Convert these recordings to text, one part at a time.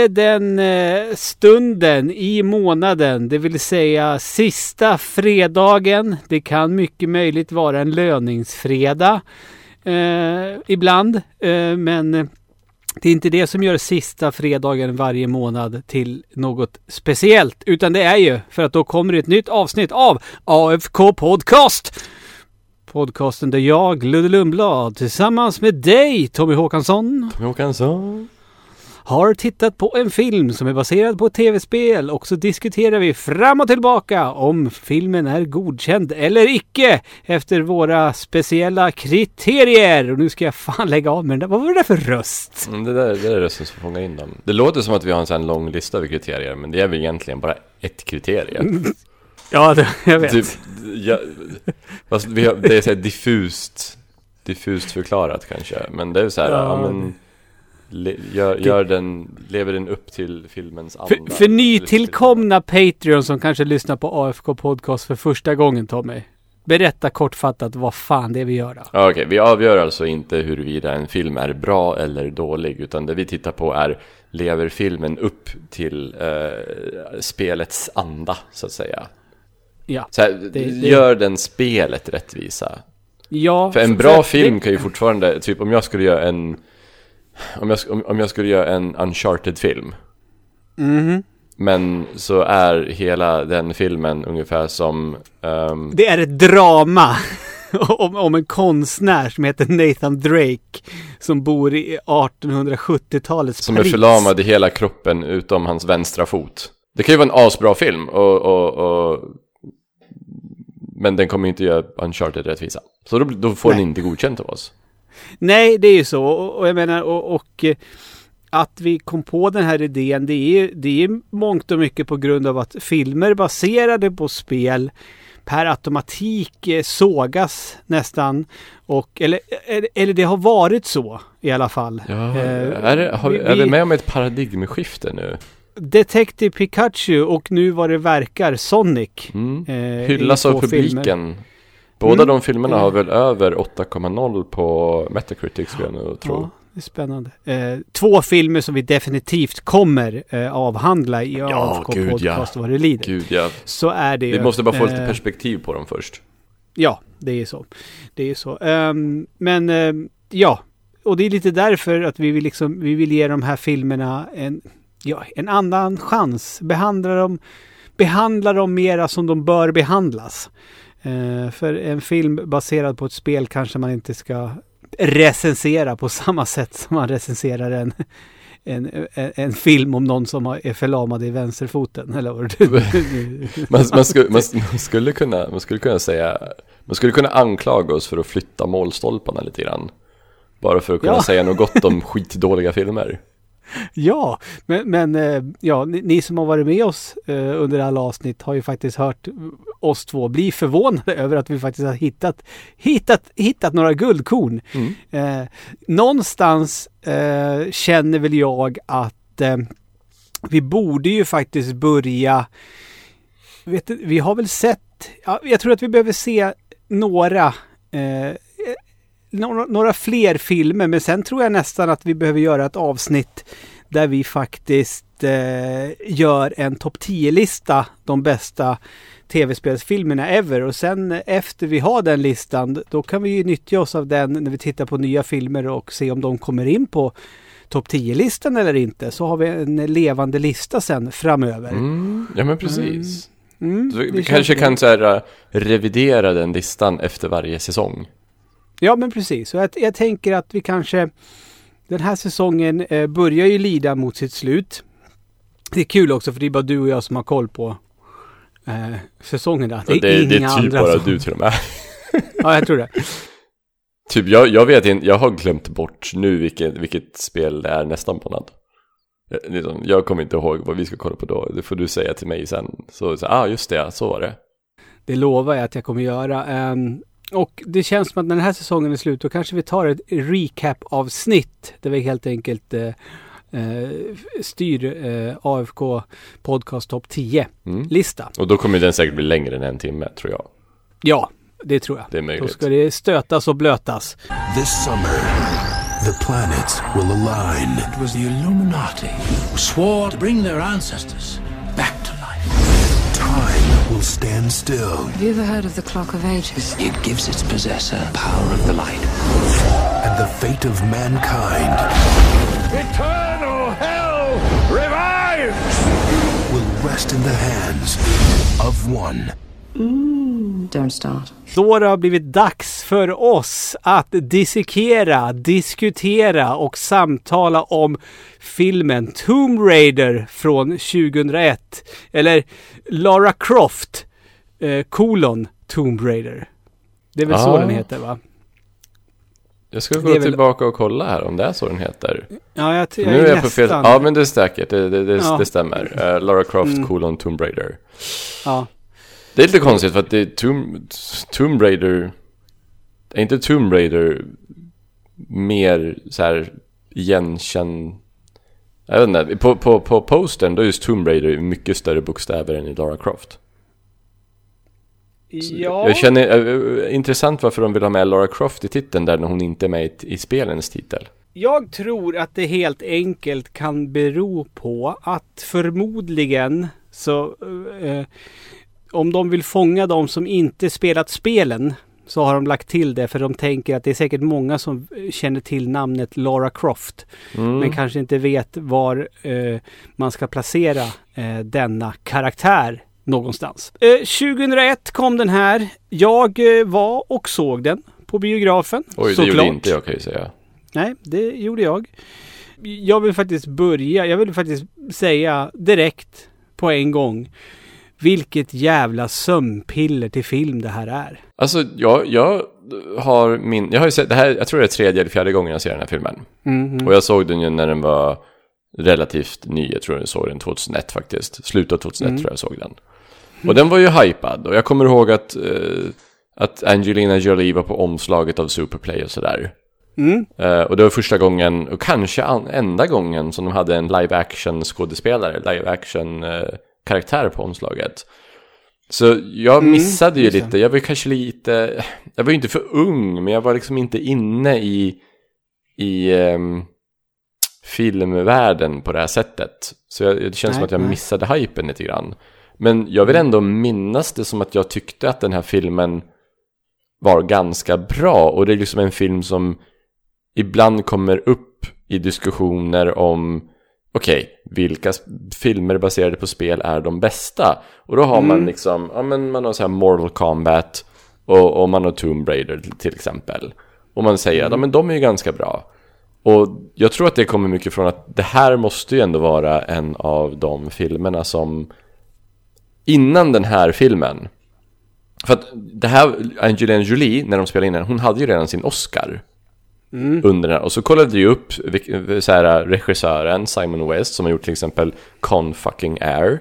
Då den eh, stunden i månaden, det vill säga sista fredagen. Det kan mycket möjligt vara en löningsfredag eh, ibland, eh, men det är inte det som gör sista fredagen varje månad till något speciellt, utan det är ju för att då kommer det ett nytt avsnitt av AFK Podcast. Podcasten där jag, Ludde Lundblad, tillsammans med dig, Tommy Håkansson, Tommy Håkansson har tittat på en film som är baserad på ett tv-spel och så diskuterar vi fram och tillbaka om filmen är godkänd eller icke efter våra speciella kriterier. Och nu ska jag fan lägga av med den där. Vad var det där för röst? Mm, det, där, det där är rösten som fångar in dem. Det låter som att vi har en sån lång lista över kriterier, men det är väl egentligen bara ett kriterie. Ja, det, jag vet. Typ, ja, fast vi har, det är så diffust, diffust förklarat kanske, men det är så här, ja, Ja, men le, gör, gör den, lever den upp till filmens anda? För, för nytillkomna Patreon som kanske lyssnar på AFK Podcast för första gången Tommy. Berätta kortfattat vad fan det är vi gör då. Okej, vi avgör alltså inte huruvida en film är bra eller dålig, utan det vi tittar på är lever filmen upp till eh, spelets anda, så att säga. Ja. Så här, det- gör den spelet rättvisa? Ja, För en bra film kan ju fortfarande, typ om jag skulle göra en om jag, om, om jag skulle göra en Uncharted-film Mhm. Men så är hela den filmen ungefär som ehm, Det är ett drama om, om en konstnär som heter Nathan Drake som bor i 1870-talets Som är Paris. förlamad i hela kroppen utom hans vänstra fot Det kan ju vara en asbra film och, och, och Men den kommer inte göra Uncharted rättvisa Så då, då får den Nej. inte godkänt av oss Nej, det är ju så. Och, och jag menar, och, och eh, att vi kom på den här idén, det är, det är mångt och mycket på grund av att filmer baserade på spel per automatik eh, sågas nästan. Och, eller, eller, det har varit så i alla fall. Ja, Eh, är, det, har, vi- är vi med om ett paradigmskifte nu? Detective Pikachu och nu vad det verkar Sonic. Mm. eh, Hyllas av två filmer. Båda Mm. de filmerna har väl över 8,0 på Metacritic skulle jag nog tro. Ja, det är spännande. Eh, två filmer som vi definitivt kommer eh, avhandla i Ja, AFK gud, Podcast vad det lider. Gud ja. Så är det. Vi måste bara få lite Eh, perspektiv på dem först. Ja, det är så. Det är så. Ehm, men ehm, ja, och det är lite därför att vi vill, liksom, vi vill ge de här filmerna en, ja, en annan chans. Behandla dem, behandla dem mera som de bör behandlas. Eh, för en film baserad på ett spel kanske man inte ska recensera på samma sätt som man recenserar en, en, en, en film om någon som är förlamad i vänsterfoten. Eller Man, man, skulle, man, man, skulle kunna, man skulle kunna säga, man skulle kunna anklaga oss för att flytta målstolparna lite grann. Bara för att kunna Ja. säga något gott om skitdåliga filmer. Ja, men, men eh, ja, ni, ni som har varit med oss eh, under alla avsnitt har ju faktiskt hört oss två bli förvånade över att vi faktiskt har hittat, hittat, hittat några guldkorn. Mm. Eh, någonstans eh, känner väl jag att eh, vi borde ju faktiskt börja vet vi har väl sett, ja, jag tror att vi behöver se några eh, några, några fler filmer, men sen tror jag nästan att vi behöver göra ett avsnitt där vi faktiskt eh, gör en topp 10-lista, de bästa tv-spelsfilmerna ever. Och sen efter vi har den listan, då kan vi ju nyttja oss av den när vi tittar på nya filmer och se om de kommer in på topp 10-listan eller inte. Så har vi en levande lista sen framöver. Mm. Ja men precis. Mm, Så vi kanske kan så här, äh, revidera den listan efter varje säsong. Ja, men precis. Och jag, jag tänker att vi kanske... Den här säsongen eh, börjar ju lida mot sitt slut. Det är kul också för det är bara du och jag som har koll på eh, säsongerna. Det är, Det, inga det är typ andra bara som... du till och med. Ja, jag tror det. Typ jag, jag vet inte, jag har glömt bort nu vilket, vilket spel det är nästa månad. Jag, liksom, jag kommer inte ihåg vad vi ska kolla på då, det får du säga till mig sen. Så, så ah just det, så var det. Det lovar jag att jag kommer göra. Ehm, och det känns som att när den här säsongen är slut, då kanske vi tar ett recap-avsnitt där vi helt enkelt eh, eh, styr eh, AFK Podcast Topp 10-lista. Mm. Och då kommer den säkert bli längre än en timme, tror jag. Ja, det tror jag. Det är Då möjligt. ska det stötas och blötas. This summer, the planets will align. It was the Illuminati who swore to bring their ancestors will stand still, Have you ever heard of the Clock of Ages? It gives its possessor power of the light. and the fate of mankind Eternal hell revives! will rest in the hands of one. Don't start. Då har det blivit dags för oss att dissekera, diskutera och samtala om filmen Tomb Raider från 2001. Eller Lara Croft, eh, kolon Tomb Raider. Det är väl så Ja. den heter va? Jag ska gå är väl- tillbaka och kolla här om det är så den heter. Ja, jag, jag nu är jag på fel... Ja, men det är säkert. Det, det, det, Ja. det stämmer. Eh, Lara Croft, Mm. colon Tomb Raider. ja. Det är lite konstigt för att det är Tomb, Tomb Raider... Är inte Tomb Raider mer så här igenkänd... Jag vet inte, på, på, på postern då är just Tomb Raider mycket större bokstäver än i Lara Croft. ja. Jag känner, äh, intressant varför de vill ha med Lara Croft i titeln där när hon inte är med i, i spelens titel. Jag tror att det helt enkelt kan bero på att förmodligen så eh, om de vill fånga de som inte spelat spelen så har de lagt till det för de tänker att det är säkert många som känner till namnet Lara Croft Mm. men kanske inte vet var eh, man ska placera eh, denna karaktär någonstans. Eh, 2001 kom den här. Jag eh, var och såg den på biografen. Oj, det såklart. gjorde inte jag kan jag säga. Nej, det gjorde jag. Jag vill faktiskt börja, jag vill faktiskt säga direkt på en gång vilket jävla sömnpiller till film det här är. Alltså, jag, jag har min... Jag har ju sett det här, jag tror det är tredje eller fjärde gången jag ser den här filmen. Mhm. Och jag såg den ju när den var relativt ny. Jag tror jag såg den 2001 faktiskt. Slutet av 2001 tror jag jag såg den. Och den var ju hypad. Och jag kommer ihåg att, eh, att Angelina Jolie var på omslaget av Superplay och sådär. Mm. Eh, och det var första gången, och kanske an- enda gången, som de hade en live action skådespelare, live action eh, karaktär på omslaget. Så jag missade ju just det. lite, jag var ju kanske lite, jag var ju inte för ung, men jag var liksom inte inne i, i ehm, filmvärlden på det här sättet. Så jag, det känns som Nej, att jag nej. missade hypen lite grann. Men jag vill ändå minnas det som att jag tyckte att den här filmen var ganska bra. Och det är liksom en film som ibland kommer upp i diskussioner om okej, vilka sp- filmer baserade på spel är de bästa? Och då har man liksom, ja men man har så här Mortal Kombat och, och man har Tomb Raider till, exempel. Och man säger att ja, men de är ju ganska bra. Och jag tror att det kommer mycket från att det här måste ju ändå vara en av de filmerna som innan den här filmen för att det här, Angelina Jolie, när de spelade in den, hon hade ju redan sin Oscar. Under den här. Och så kollade jag upp så här, regissören Simon West som har gjort till exempel Con fucking Air.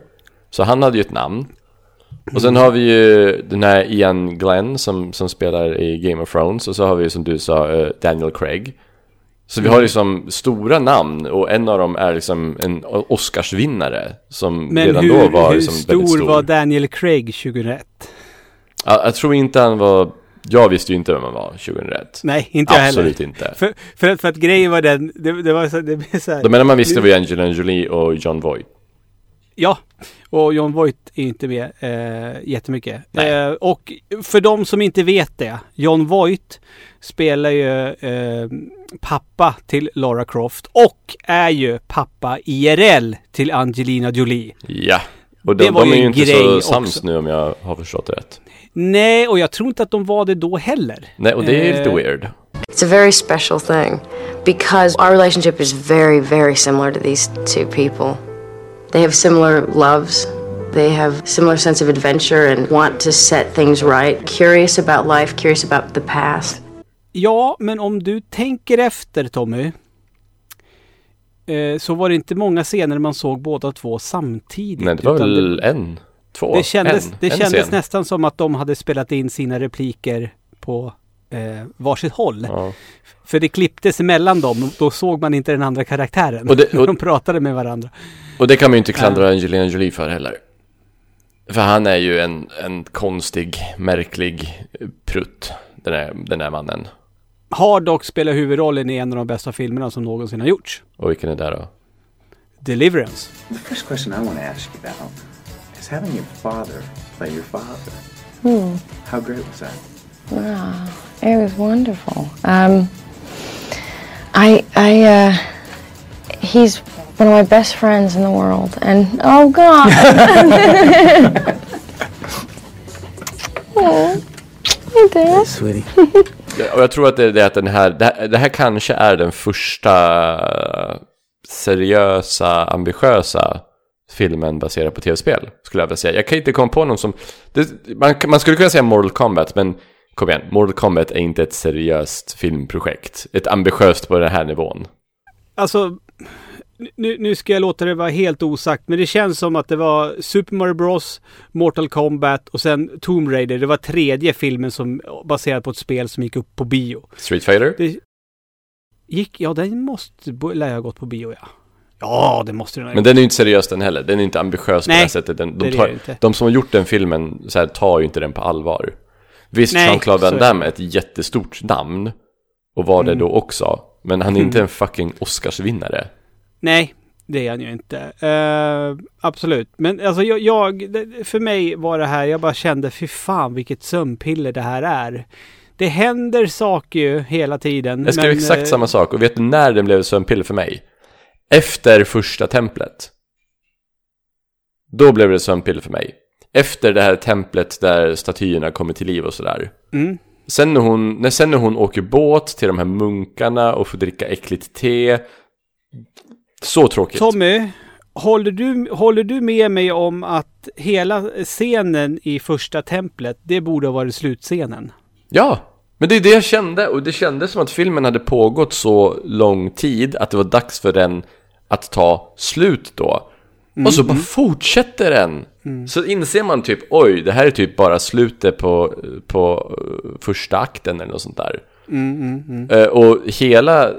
Så han hade ju ett namn. Och sen har vi ju den här Ian Glenn som, som spelar i Game of Thrones. Och så har vi som du sa eh, Daniel Craig. Så vi har liksom stora namn och en av dem är liksom en Oscarsvinnare som Men redan hur, då var hur liksom stor, väldigt stor. var Daniel Craig 2001? Ja, jag tror inte han var... Jag visste ju inte vem han var 2001. Nej, inte jag heller. Absolut inte. För, för, att, för att grejen var den, det, det var så, det blev så här. De enda man visste var ju Angelina Jolie och John Voight. Ja, och John Voight är inte med eh, jättemycket. Eh, och för de som inte vet det, John Voight spelar ju eh, pappa till Lara Croft och är ju pappa IRL till Angelina Jolie. Ja. Och Det de, var de ju är ju inte så sams också. nu om jag har förstått det rätt. Nej, och jag tror inte att de var det då heller. Nej, och det är lite Eh, weird. It's a very special thing because our relationship is very, very similar to these two people. They have similar loves. They have similar sense of adventure and want to set things right. Curious about life, curious about the past. Ja, men om du tänker efter Tommy. Eh, så var det inte många scener man såg båda två samtidigt. Nej, det var utan väl en, två, Det kändes, en, det en kändes scen. nästan som att de hade spelat in sina repliker på eh, varsitt håll. Ja. För det klipptes emellan dem och då såg man inte den andra karaktären. Och det- och- de pratade med varandra. Och det kan man ju inte klandra Angelina Jolie för heller. För han är ju en, en konstig, märklig prutt, den här, den här mannen. har dock spelat huvudrollen i en av de bästa filmerna som någonsin har gjorts. Och vilken är det då? Deliverance. The first question I want to ask you about having your father play your father. How great was that? Wow, It was wonderful. Um, I, I, uh, he's one of my best friends in the world, and oh God, oh, hey Dad. Sweetie. Ja, Och jag tror att det är det att den här, det här, det här kanske är den första seriösa, ambitiösa filmen baserad på tv-spel, skulle jag vilja säga. Jag kan inte komma på någon som, det, man, man skulle kunna säga Mortal Kombat, men kom igen, Mortal Kombat är inte ett seriöst filmprojekt. Ett ambitiöst på den här nivån. Alltså, nu, nu ska jag låta det vara helt osagt, men det känns som att det var Super Mario Bros, Mortal Kombat och sen Tomb Raider. Det var tredje filmen som baserad på ett spel som gick upp på bio. Street Fighter? Det gick, ja den måste, lär jag ha gått på bio ja. Ja, det måste den ha Men gjort. den är ju inte seriös den heller. Den är inte ambitiös på det Nej, här sättet. Den, det de, är tar, det inte. de som har gjort den filmen så här, tar ju inte den på allvar. Visst, Nej, Jean-Claude så är Van det. Damme är ett jättestort namn. Och var det Mm. då också. Men han är inte en fucking Oscarsvinnare. Nej, det är han ju inte. Eh, absolut. Men alltså jag, jag, det- för mig var det här, jag bara kände fy fan vilket sömnpiller det här är. Det händer saker ju hela tiden. Jag skrev men, exakt eh, samma sak. Och vet du när den blev sömnpiller för mig? Efter första templet. Då blev det sömnpiller för mig. Efter det här templet där statyerna kommer till liv och sådär. Mm. Sen när, hon, när, sen när hon åker båt till de här munkarna och får dricka äckligt te. Så tråkigt. Tommy, håller du, håller du med mig om att hela scenen i första templet, det borde ha varit slutscenen? Ja, men det är det jag kände. Och det kändes som att filmen hade pågått så lång tid att det var dags för den att ta slut då. Och så bara fortsätter den. Så inser man typ, oj, det här är typ bara slutet på, på eh, första akten eller något sånt där. Eh, och hela,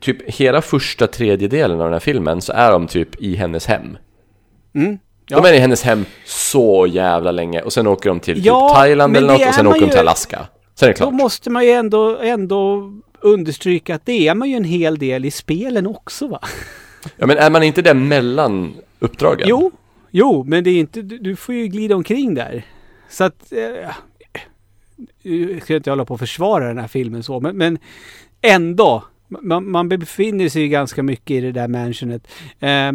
typ hela första tredjedelen av den här filmen så är de typ i hennes hem. Ja. De är i hennes hem så jävla länge och sen åker de till Ja, typ Thailand eller något och sen åker de till Alaska. Sen är det Då klart. måste man ju ändå, ändå understryka att det är man ju en hel del i spelen också va? Ja men är man inte det mellan uppdragen? Jo, jo, men det är inte, du, du får ju glida omkring där. Så att, eh, eh jag ska inte hålla på att försvara den här filmen så, men, men ändå. Man, man befinner sig ju ganska mycket i det där mansionet. Eh,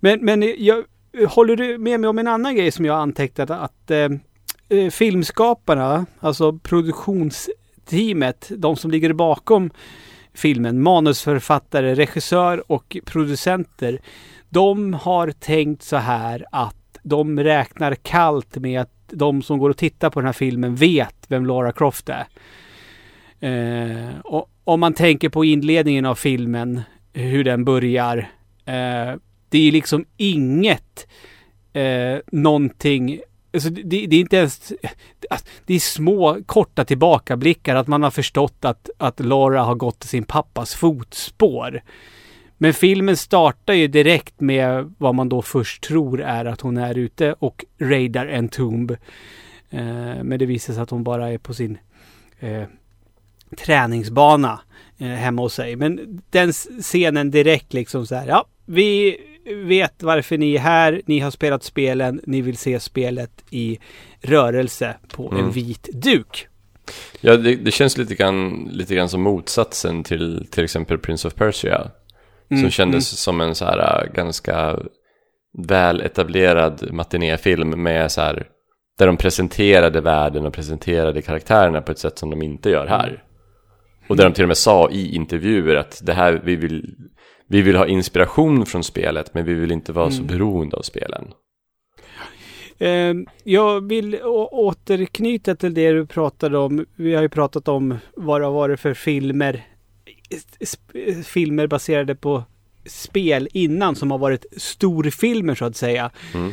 men, men jag, håller du med mig om en annan grej som jag har antecknat? Att eh, eh, filmskaparna, alltså produktionsteamet, de som ligger bakom filmen, manusförfattare, regissör och producenter, de har tänkt så här att de räknar kallt med att de som går och tittar på den här filmen vet vem Laura Croft är. Eh, och om man tänker på inledningen av filmen, hur den börjar. Eh, det är liksom inget eh, någonting Alltså det, det är inte ens... Det är små korta tillbakablickar att man har förstått att, att Laura har gått i sin pappas fotspår. Men filmen startar ju direkt med vad man då först tror är att hon är ute och raidar en tomb. Eh, men det visar sig att hon bara är på sin eh, träningsbana eh, hemma hos sig. Men den scenen direkt liksom så här. Ja, vi vet varför ni är här. Ni har spelat spelen. Ni vill se spelet i rörelse på en Mm. vit duk. Ja, det, det känns lite grann, lite grann som motsatsen till till exempel Prince of Persia. Som Mm, kändes som en så här äh, ganska väl etablerad matinéfilm med så här där de presenterade världen och presenterade karaktärerna på ett sätt som de inte gör här. Och där de till och med sa i intervjuer att det här, vi vill, vi vill ha inspiration från spelet men vi vill inte vara så beroende av spelen. Eh, jag vill återknyta till det du pratade om. Vi har ju pratat om vad det har varit för filmer. Filmer baserade på spel innan som har varit storfilmer så att säga.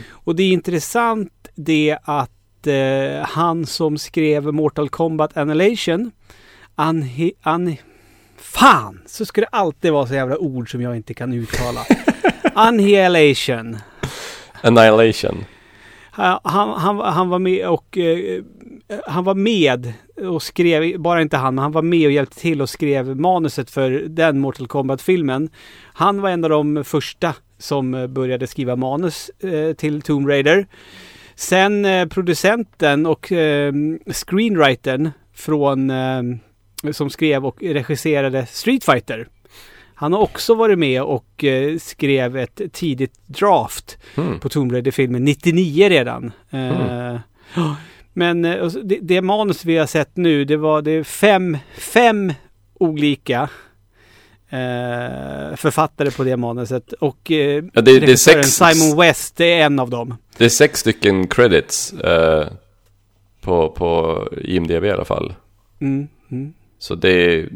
Och det är intressant det att eh, han som skrev Mortal Kombat Annihilation Anhi... An, fan! Så ska det alltid vara så jävla ord som jag inte kan uttala. Annihilation. Annihilation. Han, han, han, var med och eh, eh, han var med och skrev, bara inte han, men han var med och hjälpte till och skrev manuset för den Mortal Kombat-filmen. Han var en av de första som eh, började skriva manus eh, till Tomb Raider. Sen eh, producenten och eh, screenwritern från eh, som skrev och regisserade Street Fighter. Han har också varit med och eh, skrev ett tidigt draft Mm. på Tomb Raider-filmen 99 redan. Eh, ja, Men eh, det, det manus vi har sett nu, det var det fem, fem olika eh, författare på det manuset. Och eh, Ja, det- det sex- Simon West, det är en av dem. Det är sex stycken credits på, på IMDB i alla fall. Mm, mm. Så det är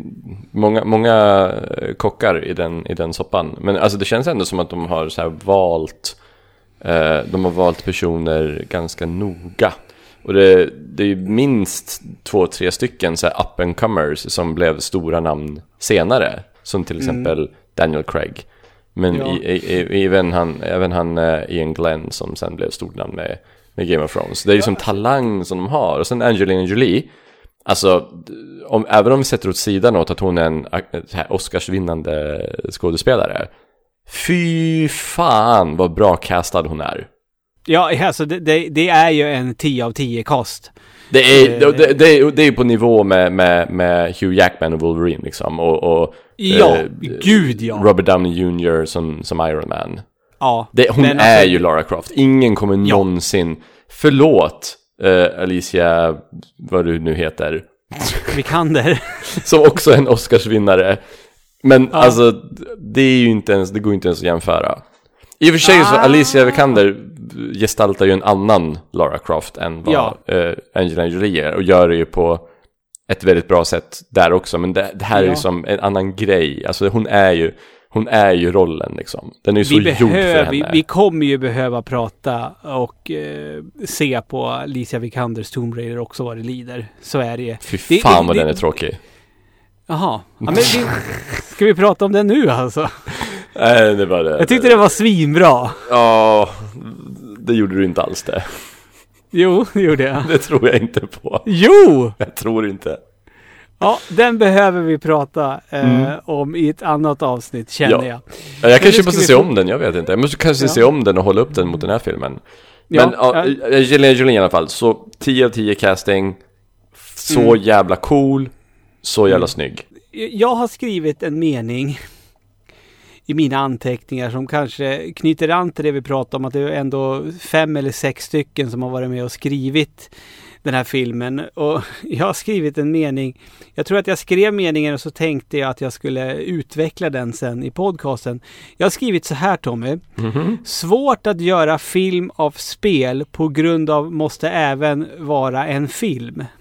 många, många eh, kockar i den, i den soppan. Men alltså det känns ändå som att de har så valt eh, De har valt personer ganska noga. Och det, det är ju minst två, tre stycken så här up and comers som blev stora namn senare. Som till exempel Daniel Craig. Men Ja. i, i, även han, även han eh, Ian Glenn som sen blev stort namn med, med Game of Thrones. Det är liksom talang som de har. Och sen Angelina Jolie. Alltså, om, även om vi sätter åt sidan åt att hon är en här Oscarsvinnande skådespelare. Fy fan vad bra castad hon är. Ja, alltså det, det, det är ju en 10 av 10 cast. Det är, Eh. det, det, är, det är på nivå med, med, med Hugh Jackman och Wolverine liksom. Och, och Ja, eh, gud ja. Robert Downey Jr. som, som Iron Man. Ja. Hon är alltså- ju Lara Croft. Ingen kommer Ja. någonsin... Förlåt, eh, Alicia, vad du nu heter. Vikander. Som också är en Oscarsvinnare. Men alltså, det är ju inte ens, det går inte ens att jämföra. I och för sig så Ah. Alicia Vikander gestaltar ju en annan Lara Croft än vad Ja. eh, Angelina Jolie är. Och gör det ju på ett väldigt bra sätt där också. Men det, det här är Ja. ju som en annan grej. Alltså hon är ju, hon är ju rollen liksom. Den är ju så vi, gjord för henne. vi, vi kommer ju behöva prata och eh, se på Alicia Vikanders Tomb Raider också vad det lider. Så är det ju. Fy Det- fan det- vad det- den är tråkig. Jaha. Ja, men vi, ska vi prata om den nu alltså? Nej, det var det. Jag tyckte det var svinbra. Ja, det gjorde du inte alls det. Jo, det gjorde jag. Det tror jag inte på. Jo! Jag tror inte. Ja, den behöver vi prata eh, Mm. om i ett annat avsnitt känner Ja. jag. Ja, jag kanske måste se få- om den, jag vet inte. Jag måste kanske Ja. se om den och hålla upp den mot den här filmen. Ja, Men ja, Angelina Jolie i alla fall, så 10 av 10 casting. Så Mm. jävla cool. Så jävla snygg. Jag har skrivit en mening i mina anteckningar som kanske knyter an till det vi pratade om att det är ändå fem eller sex stycken som har varit med och skrivit den här filmen. Och jag har skrivit en mening. Jag tror att jag skrev meningen och så tänkte jag att jag skulle utveckla den sen i podcasten. Jag har skrivit så här Tommy. Svårt att göra film av spel på grund av måste även vara en film.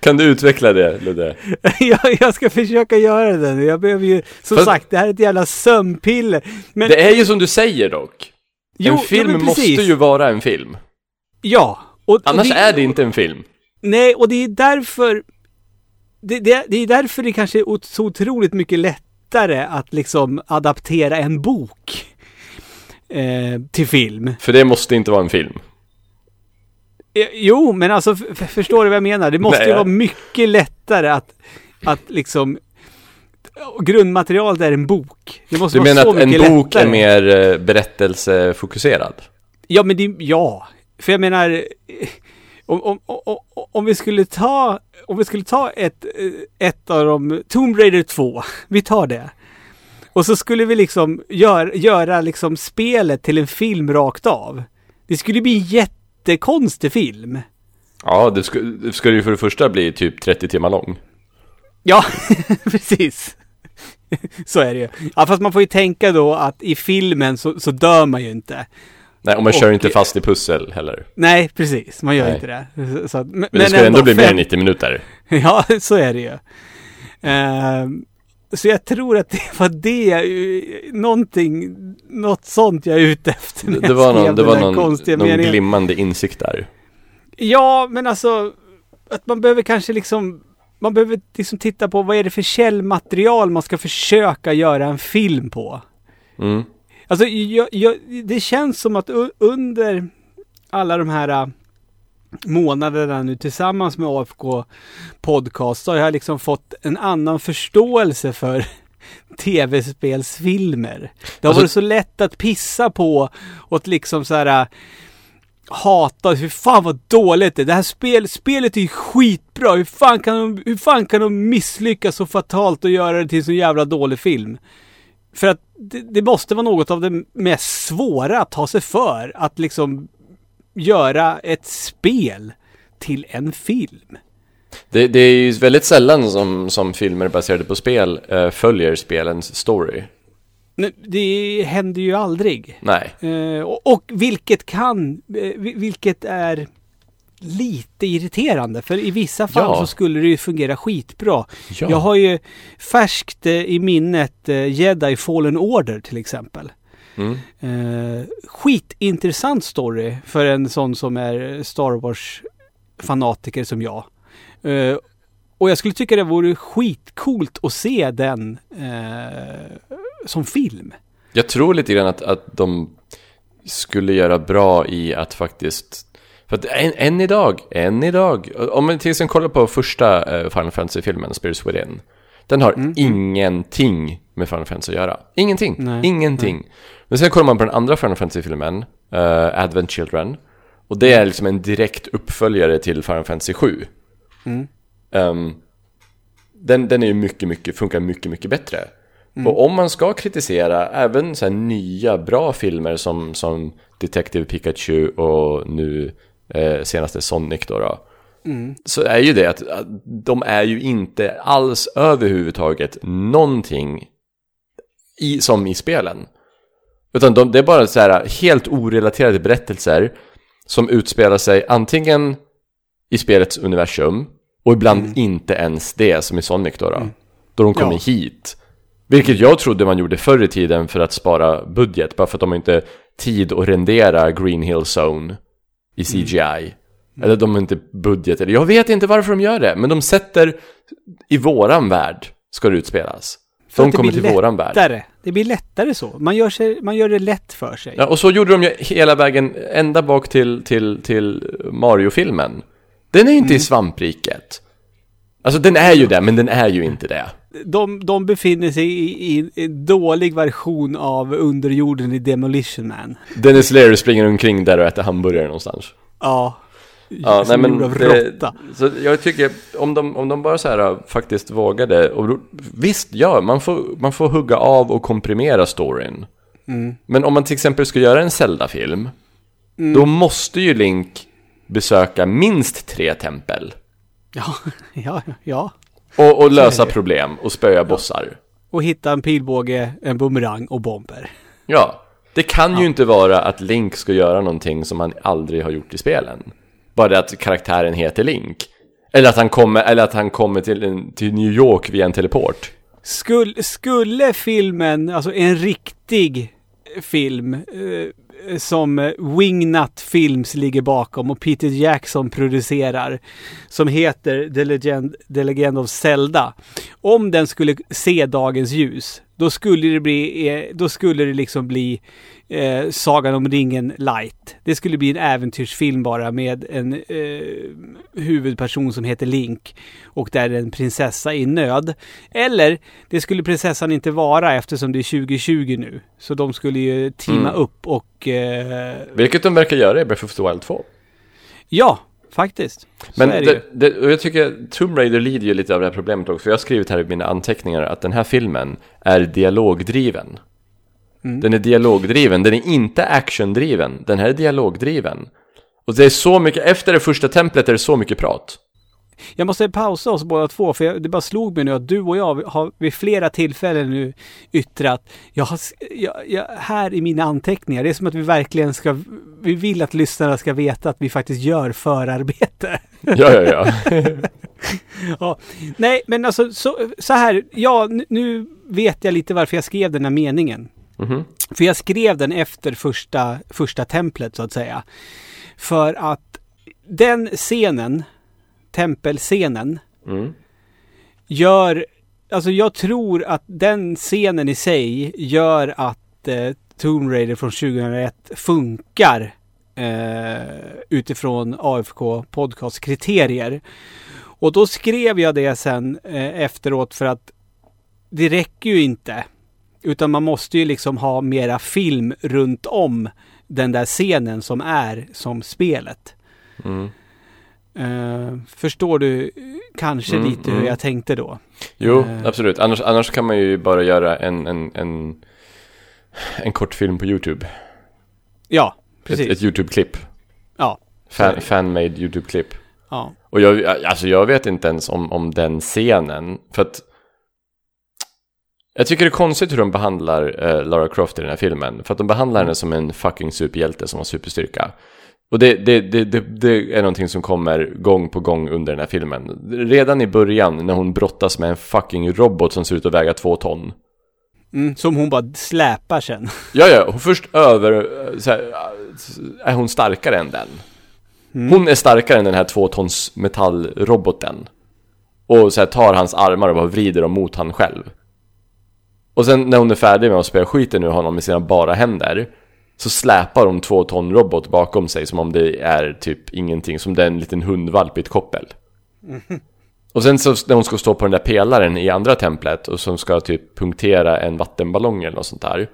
Kan du utveckla det, Ludde? jag, jag ska försöka göra det. Jag behöver ju, som Fast- sagt, det här är ett jävla sömnpiller. Men, Det är ju som du säger dock. Jo, en ja, film men måste ju vara en film. ja. Och, Annars och är det inte en film. Nej, och det är därför... Det, det, det är därför det kanske är så otroligt mycket lättare att liksom adaptera en bok eh, till film. För det måste inte vara en film. Eh, Jo, men alltså förstår du vad jag menar? Det måste Nej, ju vara mycket lättare att, att liksom... Grundmaterialet är en bok. Det måste Du vara menar så att en mycket bok lättare. är mer eh, berättelsefokuserad? Ja, men det, ja. För jag menar, eh, om, om, om, om vi skulle ta, om vi skulle ta ett, eh, ett av de, Tomb Raider 2, vi tar det. Och så skulle vi liksom gör, göra liksom spelet till en film rakt av. Det skulle bli en jättekonstig film. Ja, det skulle, det skulle ju för det första bli typ 30 timmar lång. Ja, precis. Så är det ju. Ja, fast man får ju tänka då att i filmen så, så dör man ju inte. Nej, och man Och- kör inte fast i pussel heller. Nej, precis. Man gör Nej. inte det. Så, så, men, Men det skulle ändå bli mer än 90 minuter. Ja, så är det ju. Ehm, så jag tror att det var det, någonting, något sånt jag är ute efter när Det, var någon, det var någon, konstiga någon meningen. glimmande insikt där. Ja, men alltså att man behöver kanske liksom, man behöver liksom titta på vad är det för källmaterial man ska försöka göra en film på. Mm. Alltså, jag, jag, det känns som att under alla de här äh, månaderna nu tillsammans med AFK Podcast så har jag liksom fått en annan förståelse för tv-spelsfilmer. Det har Alltså- varit så lätt att pissa på och att liksom så här Hatar, hur fan vad dåligt det är. Det här spel, spelet är ju skitbra. Hur fan, kan de, hur fan kan de misslyckas så fatalt och göra det till en så jävla dålig film? För att det, det måste vara något av det mest svåra att ta sig för. Att liksom göra ett spel till en film. Det, det är ju väldigt sällan som, som filmer baserade på spel eh, följer spelens story. Det händer ju aldrig. Nej. Eh, och, och vilket kan, eh, vi- vilket är lite irriterande. För i vissa fall Ja. så skulle det ju fungera skitbra. Ja. Jag har ju färskt eh, i minnet eh, Jedi Fallen Order till exempel. Mm. Eh, skitintressant story för en sån som är Star Wars-fanatiker som jag. Eh, och jag skulle tycka det vore skitcoolt att se den eh, som film. Jag tror lite grann att, att de skulle göra bra i att faktiskt för att än, än idag, än idag Om man till exempel kollar på första eh, Final Fantasy-filmen, Spirits Within Den har ingenting med Final Fantasy att göra. Ingenting, Nej, ingenting. Men sen kollar man på den andra Final Fantasy-filmen eh, Advent Children Och det är liksom en direkt uppföljare till Final Fantasy 7 Ehm, den, den är ju mycket, mycket, funkar mycket, mycket bättre. Och om man ska kritisera även så här nya bra filmer som, som Detective Pikachu och nu eh, senaste Sonic då, då så är ju det att, att de är ju inte alls överhuvudtaget någonting i, som i spelen. Utan de, det är bara så här helt orelaterade berättelser som utspelar sig antingen i spelets universum och ibland inte ens det som i Sonic då. Då, då de kommer Ja. hit. Vilket jag trodde man gjorde förr i tiden för att spara budget. Bara för att de inte tid att rendera Green Hill Zone i CGI. Eller de har inte budget. Eller jag vet inte varför de gör det. Men de sätter i våran värld ska det utspelas. För de kommer till våran värld. lättare. Det blir lättare så. Man gör, sig, man gör det lätt för sig. Ja, och så gjorde de ju hela vägen ända bak till, till, till Mario-filmen. Den är ju inte Mm. i svampriket. Alltså den är ju det, men den är ju inte det. De, de befinner sig i, i en dålig version av underjorden i Demolition Man. Dennis Leary springer omkring där och äter hamburgare någonstans. Ja. Ja, nej men det, så jag tycker om de, om de bara så här äh, faktiskt vågade och visst, ja, man får, man får hugga av och komprimera storyn. Mm. Men om man till exempel ska göra en Zelda-film, Mm. då måste ju Link besöka minst tre tempel. Ja, ja, ja. Och, och lösa problem och spöa bossar. Och hitta en pilbåge, en bumerang och bomber. Ja, det kan ju inte vara att Link ska göra någonting som han aldrig har gjort i spelen. Bara det att karaktären heter Link. Eller att han kommer, eller att han kommer till, en, till New York via en teleport. Skull, skulle filmen, alltså en riktig film eh, som eh, Wingnut Films ligger bakom och Peter Jackson producerar som heter The Legend, The Legend of Zelda. Om den skulle se dagens ljus, då skulle det bli, eh, då skulle det liksom bli eh, Sagan om ringen light. Det skulle bli en äventyrsfilm bara med en eh, huvudperson som heter Link och där är en prinsessa i nöd. Eller det skulle prinsessan inte vara eftersom det är 2020 nu. Så de skulle ju teama Mm. upp och eh, Vilket de verkar göra i Breath of the Wild 2. ja, faktiskt. Så Men det, det, det, jag tycker Tomb Raider lider ju lite av det här problemet också. För jag har skrivit här i mina anteckningar att den här filmen är dialogdriven. Mm. Den är dialogdriven, den är inte actiondriven. Den här är dialogdriven. Och det är så mycket, efter det första templet är det så mycket prat. Jag måste pausa oss båda två för jag, det bara slog mig nu att du och jag har vid flera tillfällen nu yttrat jag har, jag, jag, här i mina anteckningar, det är som att vi verkligen ska, vi vill att lyssnarna ska veta att vi faktiskt gör förarbete. Ja, ja, ja. Ja, nej, men alltså så, så här, ja, nu- vet jag lite varför jag skrev den här meningen. Mhm. För jag skrev den efter första, första templet så att säga. För att den scenen, tempelscenen, Mm. gör, alltså jag tror att den scenen i sig gör att eh, Tomb Raider från 2001 funkar eh, utifrån AFK Podcast kriterier. Och då skrev jag det sen eh, efteråt för att det räcker ju inte. Utan man måste ju liksom ha mera film runt om den där scenen som är som spelet. Mm. Eh, förstår du kanske Mm, lite hur mm. jag tänkte då? Jo, Eh. absolut. Annars, annars kan man ju bara göra en, en, en, en kortfilm på YouTube. Ja, Ett, precis. ett YouTube-klipp. Ja, Fan, fan-made YouTube-klipp. ja. Och jag, alltså jag vet inte ens om, om den scenen. För att jag tycker det är konstigt hur de behandlar eh, Lara Croft i den här filmen. För att de behandlar henne som en fucking superhjälte som har superstyrka. Och det, det, det, det, är någonting som kommer gång på gång under den här filmen. Redan i början när hon brottas med en fucking robot som ser ut att väga två ton. Mm, som hon bara släpar sen. Ja, ja, hon först över... eh, Så här, är hon starkare än den? Hon är starkare än den här två tons metallroboten. Och så här, tar hans armar och bara vrider dem mot han själv. Och sen när hon är färdig med att spela skiten ur honom med sina bara händer så släpar hon två ton robot bakom sig som om det är typ ingenting, som det är en liten hundvalp i ett koppel. Och sen så när hon ska stå på den där pelaren i andra templet och som ska typ punktera en vattenballong eller något sånt där.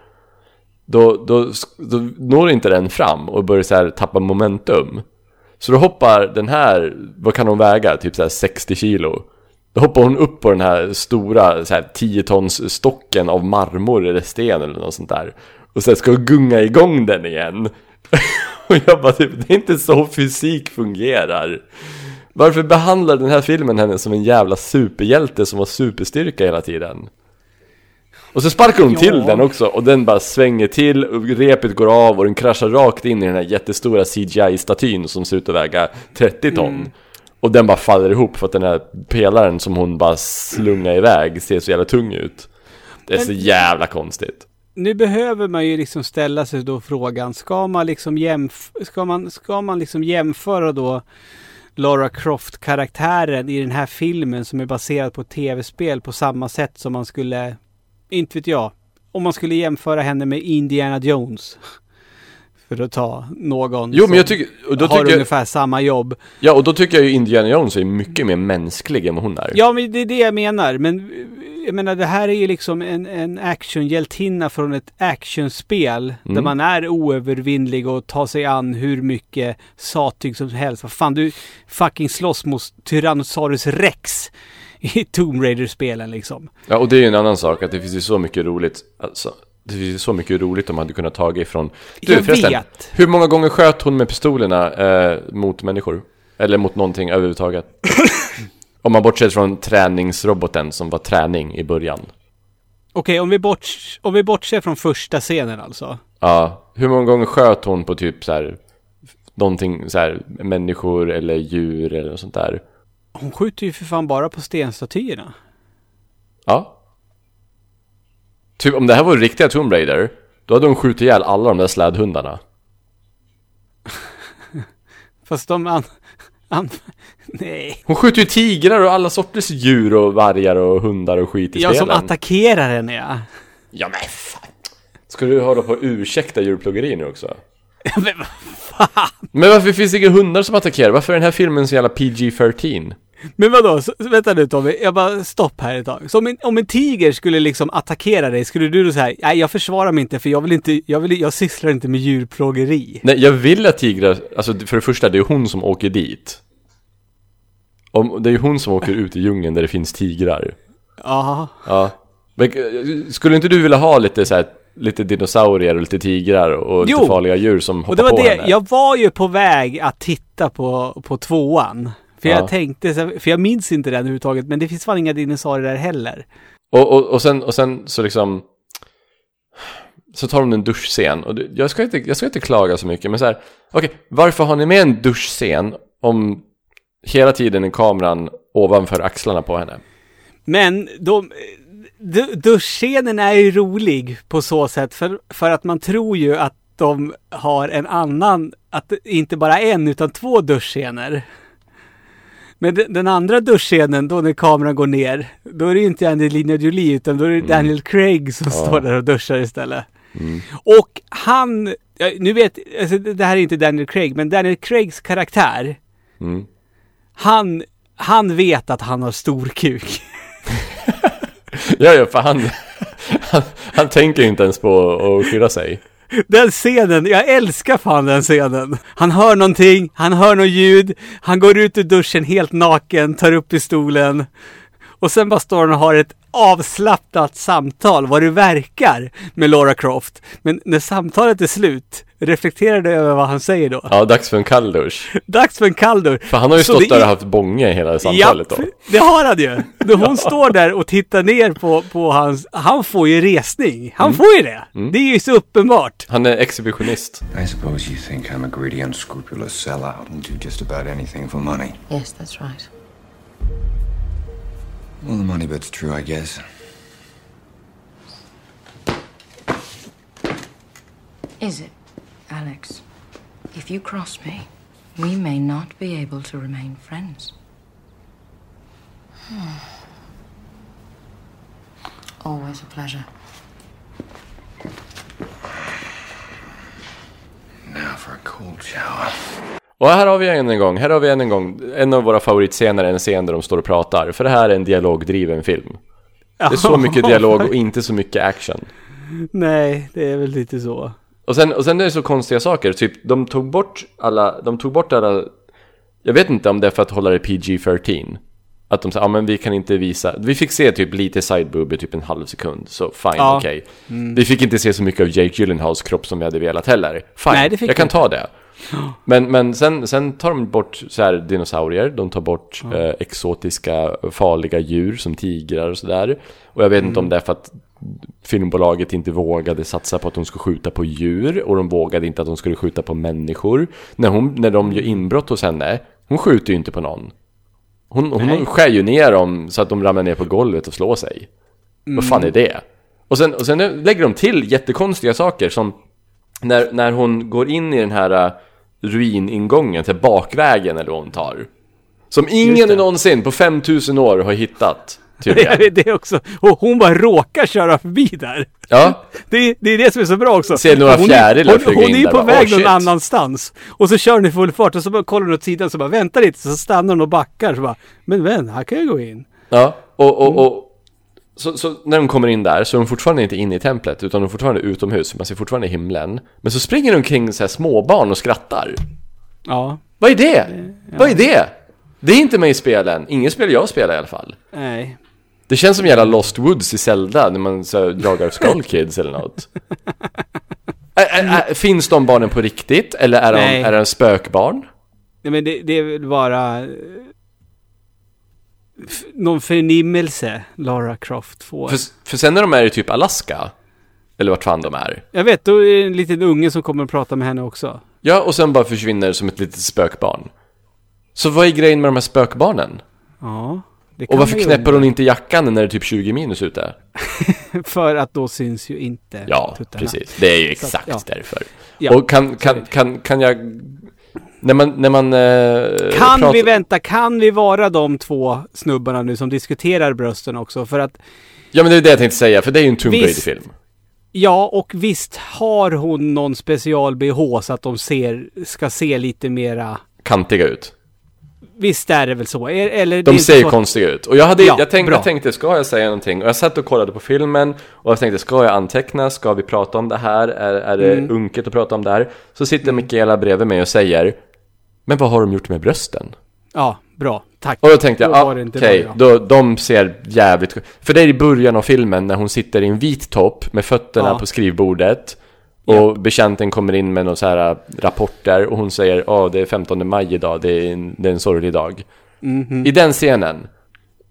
Då, då, då når inte den fram och börjar så här tappa momentum. Så då hoppar den här, vad kan hon väga? Typ så här 60 kilo. Då hoppar hon upp på den här stora så här 10 tons stocken av marmor eller sten eller något sånt där. Och sen ska gunga igång den igen. och jag bara typ, det är inte så fysik fungerar. Varför behandlar den här filmen henne som en jävla superhjälte som har superstyrka hela tiden? Och så sparkar hon till Ja. den också och den bara svänger till och repet går av och den kraschar rakt in i den här jättestora CGI-statyn som ser ut att väga 30 ton. Och den bara faller ihop för att den här pelaren som hon bara slungar iväg ser så jävla tung ut. Det är så jävla konstigt. Nu behöver man ju liksom ställa sig då frågan, ska man liksom, jämf- ska man, ska man liksom jämföra då Lara Croft-karaktären i den här filmen som är baserad på ett tv-spel på samma sätt som man skulle, inte vet jag, om man skulle jämföra henne med Indiana Jones. För att ta någon Jo men jag tycker, och då har tycker jag, ungefär samma jobb. ja och då tycker jag ju Indiana Jones är mycket mer mänsklig än vad hon är. Ja, men det är det jag menar. Men jag menar, det här är ju liksom en, en actionhjältinna från ett actionspel. Där Mm. man är oövervinnlig och tar sig an hur mycket sattyg som helst. Vad fan, du fucking slåss mot Tyrannosaurus Rex i Tomb Raider-spelen liksom. Ja, och det är ju en annan sak, att det finns ju så mycket roligt, alltså, det finns så mycket roligt de hade kunnat ta ifrån... Du, Jag förresten, vet. hur många gånger sköt hon med pistolerna eh, mot människor? Eller mot någonting överhuvudtaget? Om man bortser från träningsroboten som var träning i början. Okej, om, vi om vi bortser från första scenen alltså. Ja, hur många gånger sköt hon på typ så här någonting så här människor eller djur eller något sånt där? Hon skjuter ju för fan bara på stenstatyerna. Ja. Typ om det här var riktiga Tomb Raider, då hade hon skjutit ihjäl alla de där slädhundarna. Fast de an... an nej. Hon skjuter ju tigrar och alla sorters djur och vargar och hundar och skit i Ja, som spelen. attackerar henne ja. Ja men fan. Ska du hålla på och ursäkta djurplågeri nu också? Men vad fan. Men varför finns det inga hundar som attackerar? Varför är den här filmen så jävla PG-13? Men vadå, så, vänta nu Tommy, jag bara stopp här ett tag. Så om en, om en tiger skulle liksom attackera dig, skulle du då säga nej jag försvarar mig inte för jag vill inte, jag vill, jag sysslar inte med djurplågeri. Nej, jag vill att tigrar, alltså för det första, det är hon som åker dit. Om, det är ju hon som åker ut i djungeln där det finns tigrar. Ja. Ja. Men, skulle inte du vilja ha lite så här, lite dinosaurier och lite tigrar och Jo. lite farliga djur som hoppar Och det var på det, henne? jag var ju på väg att titta på, på tvåan. För Ja. jag tänkte, för jag minns inte den överhuvudtaget, men det finns fan inga dinosaurier där heller. Och, och, och, sen, och sen så liksom Så tar hon en duschscen och jag ska inte, jag ska inte klaga så mycket men så här Okej, varför har ni med en duschscen om hela tiden är kameran ovanför axlarna på henne? Men de, du- duschscenen är ju rolig på så sätt för, för att man tror ju att de har en annan, att det inte bara en utan två duschscener. Men de- den andra duschscenen då när kameran går ner, då är det ju inte Angelina Jolie utan då är det Daniel Craig som står där och duschar istället. Och han, ja, nu vet, alltså, det här är inte Daniel Craig, men Daniel Craigs karaktär, Mm. han, han vet att han har stor kuk. Ja, ja, för han, han, han tänker inte ens på att skydda sig. Den scenen, jag älskar fan den scenen. Han hör någonting, han hör något ljud, han går ut ur duschen helt naken, tar upp pistolen. Och sen bara står han och har ett avslappnat samtal, vad det verkar, med Laura Croft. Men när samtalet är slut, reflekterar du över vad han säger då? Ja, dags för en kall dusch. Dags för en kalldur. För han har ju Så stått där är- och haft bånge hela samtalet då. Japp, det har han ju. När hon står där och tittar ner på, på hans... Han får ju resning. Han får ju det. Det är ju så uppenbart. Han är exhibitionist. I suppose you think I'm a greedy, unscrupulous sellout and do just about anything for money. Yes, that's right. Well, the money bit's true, I guess. Is it, Alex? If you cross me, we may not be able to remain friends. Hmm. Always a pleasure. Now for a cold shower. Och här har vi än en gång, här har vi än en gång, en av våra favoritscener, en scen där de står och pratar. För det här är en dialogdriven film. Det är så mycket dialog och inte så mycket action. Nej, det är väl lite så. Och sen, och sen är det så konstiga saker, typ de tog bort alla, de tog bort alla Jag vet inte om det är för att hålla det PG-13 Att de sa, ja men vi kan inte visa Vi fick se typ lite sideboob i typ en halv sekund Så fine, Ja. okej Vi fick inte se så mycket av Jake Gyllenhaals kropp som vi hade velat heller Fine, Nej, jag kan inte. ta det men, men sen, sen tar de bort så här dinosaurier, de tar bort eh, exotiska farliga djur som tigrar och sådär. Och jag vet inte om det är för att filmbolaget inte vågade satsa på att de skulle skjuta på djur och de vågade inte att de skulle skjuta på människor. När, hon, när de gör inbrott hos henne, hon skjuter ju inte på någon. Hon, hon skär ju ner dem så att de ramlar ner på golvet och slår sig. Vad fan är det? Och sen, och sen lägger de till jättekonstiga saker som när, när hon går in i den här ruiningången till bakvägen eller vad hon tar. Som ingen någonsin på 5000 år har hittat. Tydligen. det också. Och hon bara råkar köra förbi där. Ja, Det, det är det som är så bra också. Ser några hon fjärilar är, hon, flyga hon in är ju på bara, väg oh, någon shit. annanstans. Och så kör den i full fart och så bara kollar hon åt sidan så bara vänta lite. Så stannar hon och backar. Så bara, men vän, här kan jag gå in. ja. Och, och, och så, så när de kommer in där så är de fortfarande inte inne i templet utan de är fortfarande utomhus. Man ser fortfarande himlen. Men så springer de omkring så här småbarn och skrattar. Ja, Vad är det? Vad är det? Det är inte med i spelen. Inget spel jag spelar i alla fall. nej. Det känns som jävla Lost Woods i Zelda när man så, här jagar Skull Kids eller något. Ä, ä, ä, finns de barnen på riktigt? Eller är de, är de spökbarn? Nej men det, det är väl bara... Någon förnimmelse Lara Croft får. För, för sen när de är i typ Alaska, eller vart fan de är. Jag vet, då är det en liten unge som kommer och pratar med henne också. Ja, och sen bara försvinner som ett litet spökbarn. Så vad är grejen med de här spökbarnen? Ja. Det Och varför knäpper undra. hon inte jackan när det är typ 20 minus ute? För att då syns ju inte Ja, tuttarna. precis. Det är ju Så att, exakt ja. därför. Ja, och kan, kan, kan, kan jag... När man, när man eh, Kan pratar- vi vänta, kan vi vara de två snubbarna nu som diskuterar brösten också? För att, Ja men det är det jag tänkte säga, för det är ju en Tomb. Raider-film. ja, och visst har hon någon special-bh så att de ser, ska se lite mera... Kantiga ut. Visst är det väl så? Eller De ser så- konstiga ut. Och jag, hade, Ja, jag, tänkte, jag tänkte, ska jag säga någonting? Och jag satt och kollade på filmen och jag tänkte, ska jag anteckna? Ska vi prata om det här? Är, är det Mm. unket att prata om det här? Så sitter Mikaela bredvid mig och säger Men vad har de gjort med brösten? Ja, bra. Tack. Och då tänkte jag, ah, okej, då, de ser jävligt... För det är i början av filmen när hon sitter i en vit topp med fötterna Ja. på skrivbordet och betjänten kommer in med några så här äh, rapporter och hon säger ja det är 15 maj idag, det är en, det är en sorglig dag. Mhm. I den scenen,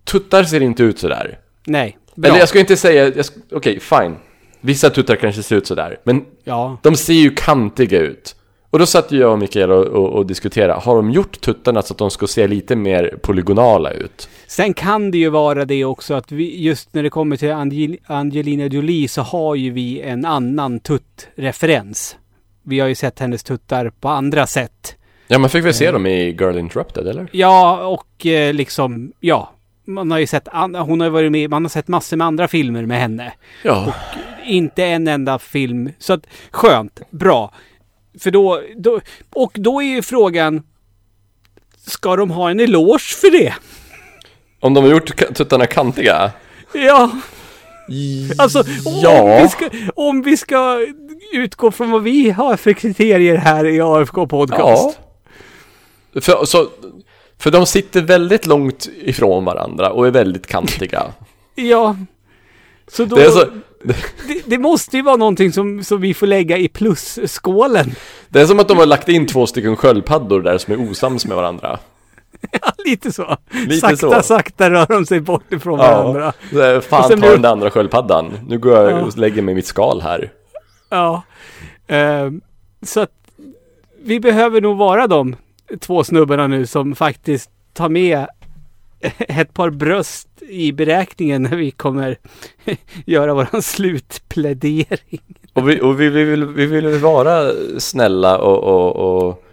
tuttar ser inte ut sådär. Nej, bra. Eller jag ska inte säga, okej fine. Vissa tuttar kanske ser ut sådär, men Ja. de ser ju kantiga ut. Och då satt jag och Mikael och, och, och diskuterade, har de gjort tuttarna så att de ska se lite mer polygonala ut? Sen kan det ju vara det också att vi, just när det kommer till Angel Angelina Jolie så har ju vi en annan tuttreferens. Vi har ju sett hennes tuttar på andra sätt. Ja, man fick väl se Eh. dem i Girl Interrupted, eller? Ja, och eh, liksom, ja. man har ju sett, hon har ju varit med, man har sett massor med andra filmer med henne. Ja. Inte en enda film. Så att, skönt, bra. För då, då, och då är ju frågan, ska de ha en eloge för det? Om de har gjort tuttarna kantiga? Ja, alltså Ja. om, vi ska, om vi ska utgå från vad vi har för kriterier här i AFK Podcast. Ja. För, så, för de sitter väldigt långt ifrån varandra och är väldigt kantiga. Ja. Så då, Det så, det, det måste ju vara någonting som, som vi får lägga i plusskålen. det är som att de har lagt in två stycken sköldpaddor där som är osams med varandra. Ja, lite så. Lite sakta, så. sakta rör de sig bort ifrån varandra. Ja, så Och fan ta blir- den andra sköldpaddan. Nu går jag Ja. och lägger mig i mitt skal här. Ja. Ehm, så att vi behöver nog vara de två snubbarna nu som faktiskt tar med ett par bröst i beräkningen när vi kommer göra våran slutplädering. Och vi, och vi, vi, vill, vi vill vara snälla och, och, och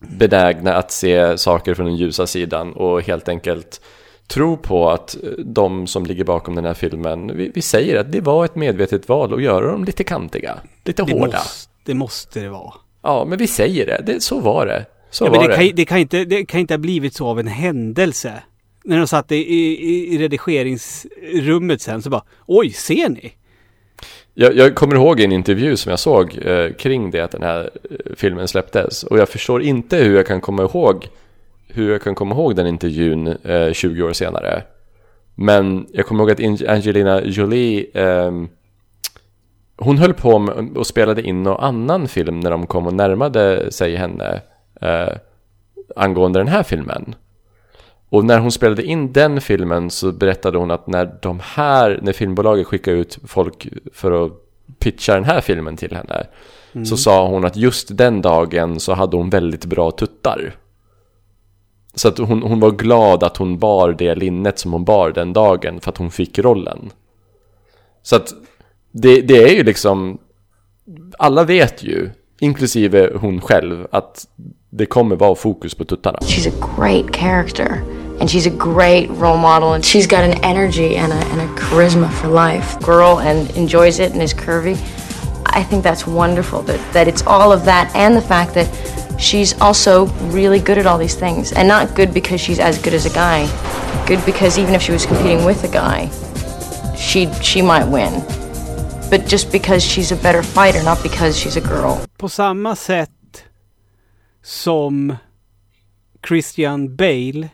benägna att se saker från den ljusa sidan och helt enkelt tro på att de som ligger bakom den här filmen, vi, vi säger att det var ett medvetet val att göra dem lite kantiga, lite Det hårda. måste, det måste det vara. Ja, men vi säger det, det så var det. Så Ja, var det, det. kan, det, kan inte, det kan inte ha blivit så av en händelse. När de satt i, i, i redigeringsrummet sen så bara Oj, ser ni? Jag, jag kommer ihåg en intervju som jag såg eh, kring det att den här eh, filmen släpptes och jag förstår inte hur jag kan komma ihåg hur jag kan komma ihåg den intervjun eh, 20 år senare. Men jag kommer ihåg att Angelina Jolie eh, hon höll på med, och spelade in någon annan film när de kom och närmade sig henne eh, angående den här filmen. Och när hon spelade in den filmen så berättade hon att när de här, när filmbolaget skickade ut folk för att pitcha den här filmen till henne så sa hon att just den dagen så hade hon väldigt bra tuttar. Så att hon, hon var glad att hon bar det linnet som hon bar den dagen för att hon fick rollen. Så att det, det är ju liksom, alla vet ju, inklusive hon själv, att det kommer vara fokus på tuttarna. She's a great character, and she's a great role model, and she's got an energy and a, and a charisma for life. Girl and enjoys it and is curvy. I think that's wonderful that, that it's all of that and the fact that she's also really good at all these things. And not good because she's as good as a guy, good because even if she was competing with a guy, she she might win. But just because she's a better fighter, not because she's a girl. På samma sätt som Christian Bale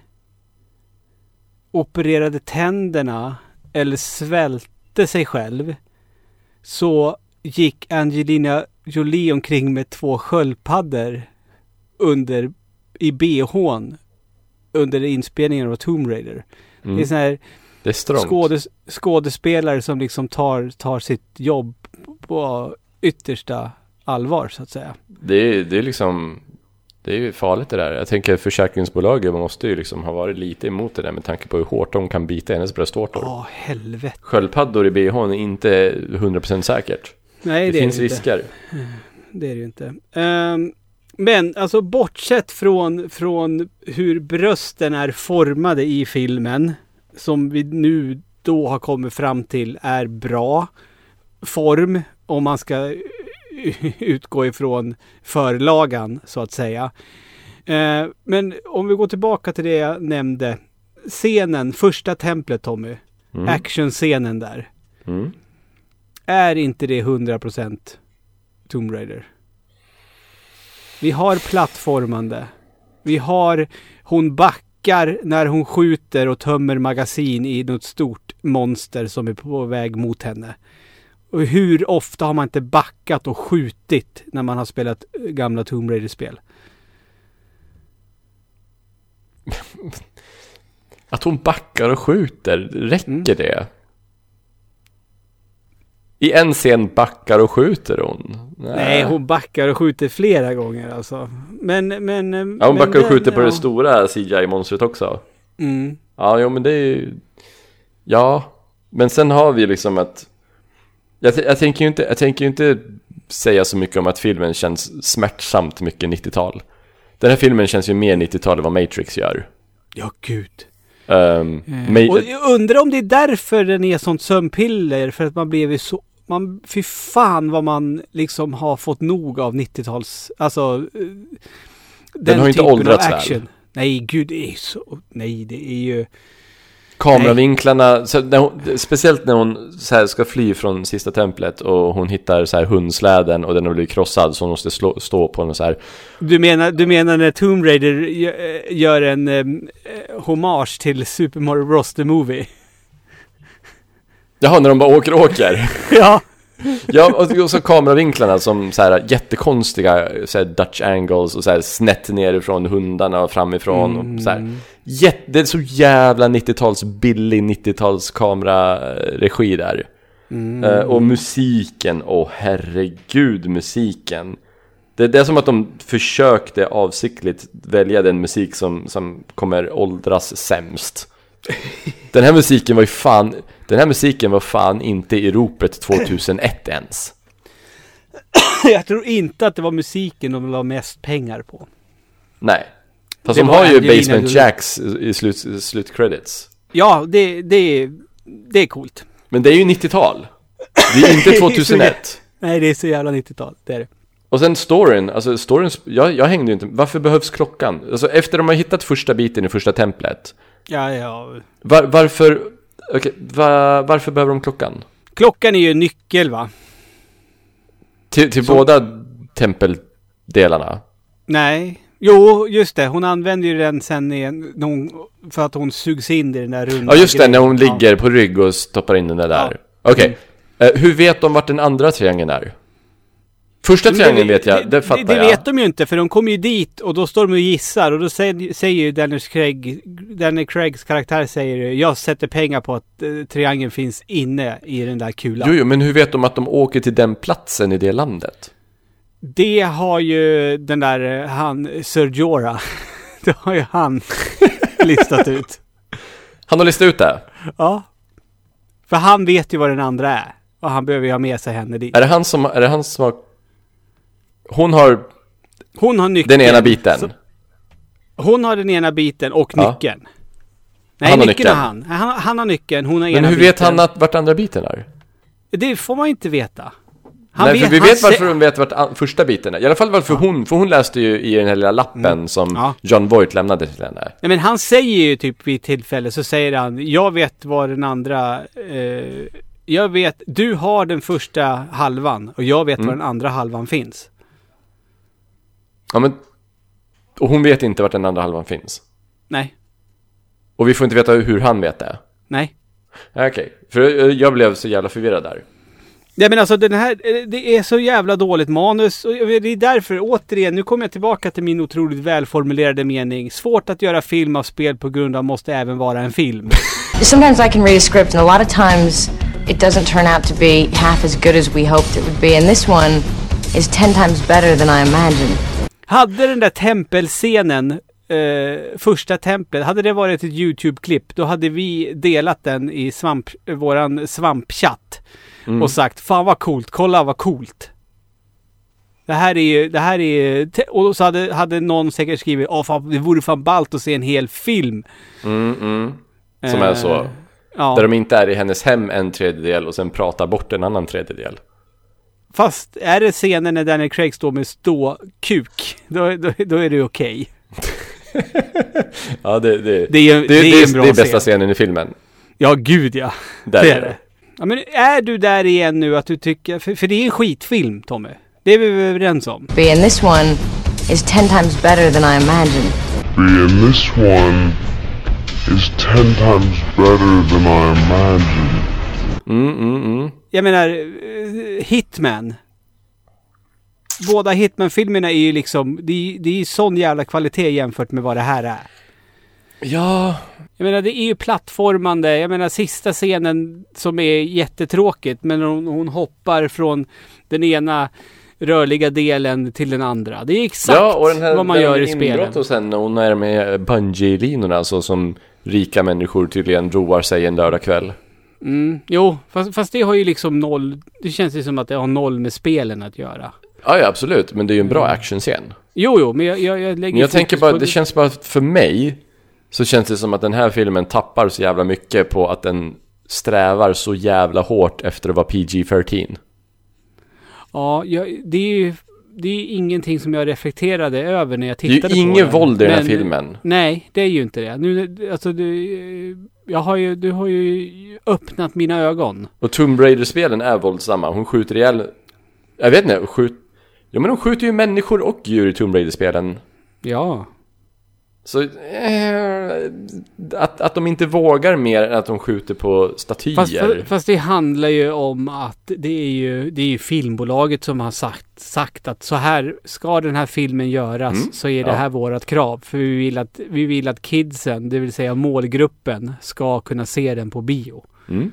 opererade tänderna eller svälte sig själv så gick Angelina Jolie omkring med två sköldpaddor under i bhn under inspelningen av Tomb Raider. Det är sån här Det är skådes, skådespelare som liksom tar, tar sitt jobb på yttersta allvar så att säga. Det är, det är liksom Det är ju farligt det där. Jag tänker försäkringsbolaget måste ju liksom ha varit lite emot det där med tanke på hur hårt de kan bita hennes bröstvårtor. Ja, helvete. Sköldpaddor i bhn är inte 100% säkert. Nej, Det, det, finns det inte. risker. Det är det ju inte. Ehm, men alltså bortsett från, från hur brösten är formade i filmen, som vi nu då har kommit fram till är bra form, om man ska utgå ifrån förlagan så att säga. Eh, men om vi går tillbaka till det jag nämnde. Scenen, första templet Tommy. Mm. Actionscenen där. Mm. Är inte det 100% Tomb Raider? Vi har plattformande. Vi har hon backar när hon skjuter och tömmer magasin i något stort monster som är på väg mot henne. Och hur ofta har man inte backat och skjutit när man har spelat gamla Tomb Raider-spel? Att hon backar och skjuter, räcker Mm. det? I en scen backar och skjuter hon? Nej, hon backar och skjuter flera gånger alltså. Men, men... Ja, hon men backar och den- skjuter på ja. det stora CGI-monstret också. Mm. Ja, jo men det är ju... Ja, men sen har vi liksom att... Jag, jag tänker ju inte, jag tänker ju inte säga så mycket om att filmen känns smärtsamt mycket 90-tal. Den här filmen känns ju mer 90-tal än vad Matrix gör. Ja, gud. Um, men, Och jag undrar om det är därför den är sånt sömnpiller. För att man blev ju så... Man, fy fan vad man liksom har fått nog av 90-tals... Alltså... eh, Den, har ju inte åldrats väl. action. Nej, gud det är så... Nej, det är ju... kameravinklarna, så när hon, speciellt när hon så ska fly från sista templet och hon hittar så här hundsläden och den har blivit krossad så hon måste slå, stå på en så här Du menar, du menar när Tomb Raider eh, gör en eh, hommage till Super Mario Bros. The Movie? Jaha, när de bara åker och åker. ja. Ja, och och så kameravinklarna som så här jättekonstiga så här Dutch angles och så här snett nerifrån hundarna och framifrån och så här. Jätte, det är så jävla 90-tals billig 90-tals kameraregi där. Eh, och musiken, åh herregud musiken. Det, det är som att de försökte avsiktligt välja den musik som, som kommer åldras sämst. Den här musiken var ju fan, den här musiken var fan inte i ropet 2001 ens. Jag tror inte att det var musiken de la mest pengar på. Nej. Fast Det de har ju Basement. Jacks i slut, slutcredits. Ja, det, det, det är coolt. Men det är ju 90-tal. Det är inte 2001. Nej, det är så jävla 90-tal. Det är det. Och sen storyn, alltså storyn, jag, jag hängde ju inte, varför behövs klockan? Alltså efter de har hittat första biten i första templet, Ja, ja. var, varför, okej, va, varför behöver de klockan? Klockan är ju nyckel va? Till, till båda tempeldelarna? Nej. Jo, just det. Hon använder ju den sen en, hon, för att hon sugs in i den där runda Ja just det, när hon ligger på rygg och stoppar in den där där. Okej, Eh, hur vet de vart den andra triangeln är? Första triangeln vet jag, det, fattar det, det jag. vet de ju inte för de kommer ju dit och då står de och gissar och då säger, säger ju Dennis Craig, Daniel Craigs karaktär säger jag sätter pengar på att eh, triangeln finns inne i den där kulan. Jo, jo, men hur vet de att de åker till den platsen i det landet? Det har ju den där eh, han, Sir Jorah, det har ju han listat ut. Han har listat ut det. Ja. För han vet ju vad den andra är. Och han behöver ju ha med sig henne dit. Är det han som, är det han som har... Hon har Hon har nyckeln. den ena biten. Så- Hon har den ena biten och Ja. nyckeln. Nej, Han har nyckeln nyckeln. har han. han. Han har nyckeln, hon har Men ena hur biten. vet han att vart andra biten är? Det får man inte veta. Han Nej, för vi vet varför de vet vart första biten är. I alla fall varför hon, för hon läste ju i den här lilla lappen som Mm. Ja. John Voight lämnade till henne. Nej, men han säger ju typ vid tillfälle så säger han Jag vet vad den andra eh, Jag vet, du har den första halvan och jag vet Mm. var den andra halvan finns. Ja, men... Och hon vet inte vart den andra halvan finns. Nej, Och vi får inte veta hur han vet det. nej. Ja, Okej, för eh, jag blev så jävla förvirrad där. Nej men alltså den här, det är så jävla dåligt manus och det är därför, återigen, nu kommer jag tillbaka till min otroligt välformulerade mening. Svårt att göra film av spel på grund av måste även vara en film. Sometimes I can read a script, and a lot of times it doesn't turn out to be half as good as we hoped it would be. And this one is ten times better than I imagined. Hade den där tempelscenen, eh, första templet, hade det varit ett YouTube-klipp, då hade vi delat den i svamp, våran svampchatt. Och sagt, fan vad coolt, kolla vad coolt. Det här är ju, det här är och så hade, hade någon säkert skrivit, åh fan, det vore fan ballt att se en hel film. Mm, mm. Som är så. Eh, Ja. Där de inte är i hennes hem en tredjedel och sen pratar bort en annan tredjedel. Fast är det scenen när Daniel Craig står med stå-kuk, då, då, då är det okej. Ja, det, det, Det är- det, det är det, en bra det är bästa scen. scenen i filmen. Ja, gud ja. Där det är det. Ja, men är du där igen nu att du tycker, för, för det är en skitfilm Tommy. Det är vi överens om? Be and this one is ten times better than I imagined. And this one is ten times better than I imagined. Mm, mm, mm. Jag menar, eh, Hitman. Båda Hitman-filmerna är ju liksom, det är, det är ju sån jävla kvalitet jämfört med vad det här är. Ja, Jag menar det är ju plattformande. Jag menar sista scenen som är jättetråkigt. Men hon, hon hoppar från den ena rörliga delen till den andra. Det är exakt ja och den här, vad man den gör i spelen. och sen när hon är med bungee-linorna så som rika människor tydligen roar sig en lördagkväll. Mm, jo, fast, fast det har ju liksom noll... Det känns ju som att det har noll med spelen att göra. Ja, ja, absolut, men det är ju en bra actionscen. Jo, jo, men jag, jag, jag lägger Men jag tänker bara, det känns bara för mig Så känns det som att den här filmen tappar så jävla mycket på att den strävar så jävla hårt efter att vara PG-13. Ja, jag, det är ju det är ingenting som jag reflekterade över när jag Det är ju tittade på inget den. våld i den här Men- filmen. Nej, det är ju inte det. Nu, alltså, du, jag har ju, du har ju öppnat mina ögon. Och Tomb Raider-spelen är våldsamma. Hon skjuter ihjäl... Jag vet inte, skjut... Ja men de skjuter ju människor och djur i Tomb Raider-spelen. Ja. Så... Eh, att, att de inte vågar mer än att de skjuter på statyer. Fast, fast det handlar ju om att det är ju, det är ju filmbolaget som har sagt, sagt att så här ska den här filmen göras Mm, så är det ja. här vårat krav. För vi vill, att, vi vill att kidsen, det vill säga målgruppen, ska kunna se den på bio. Mm.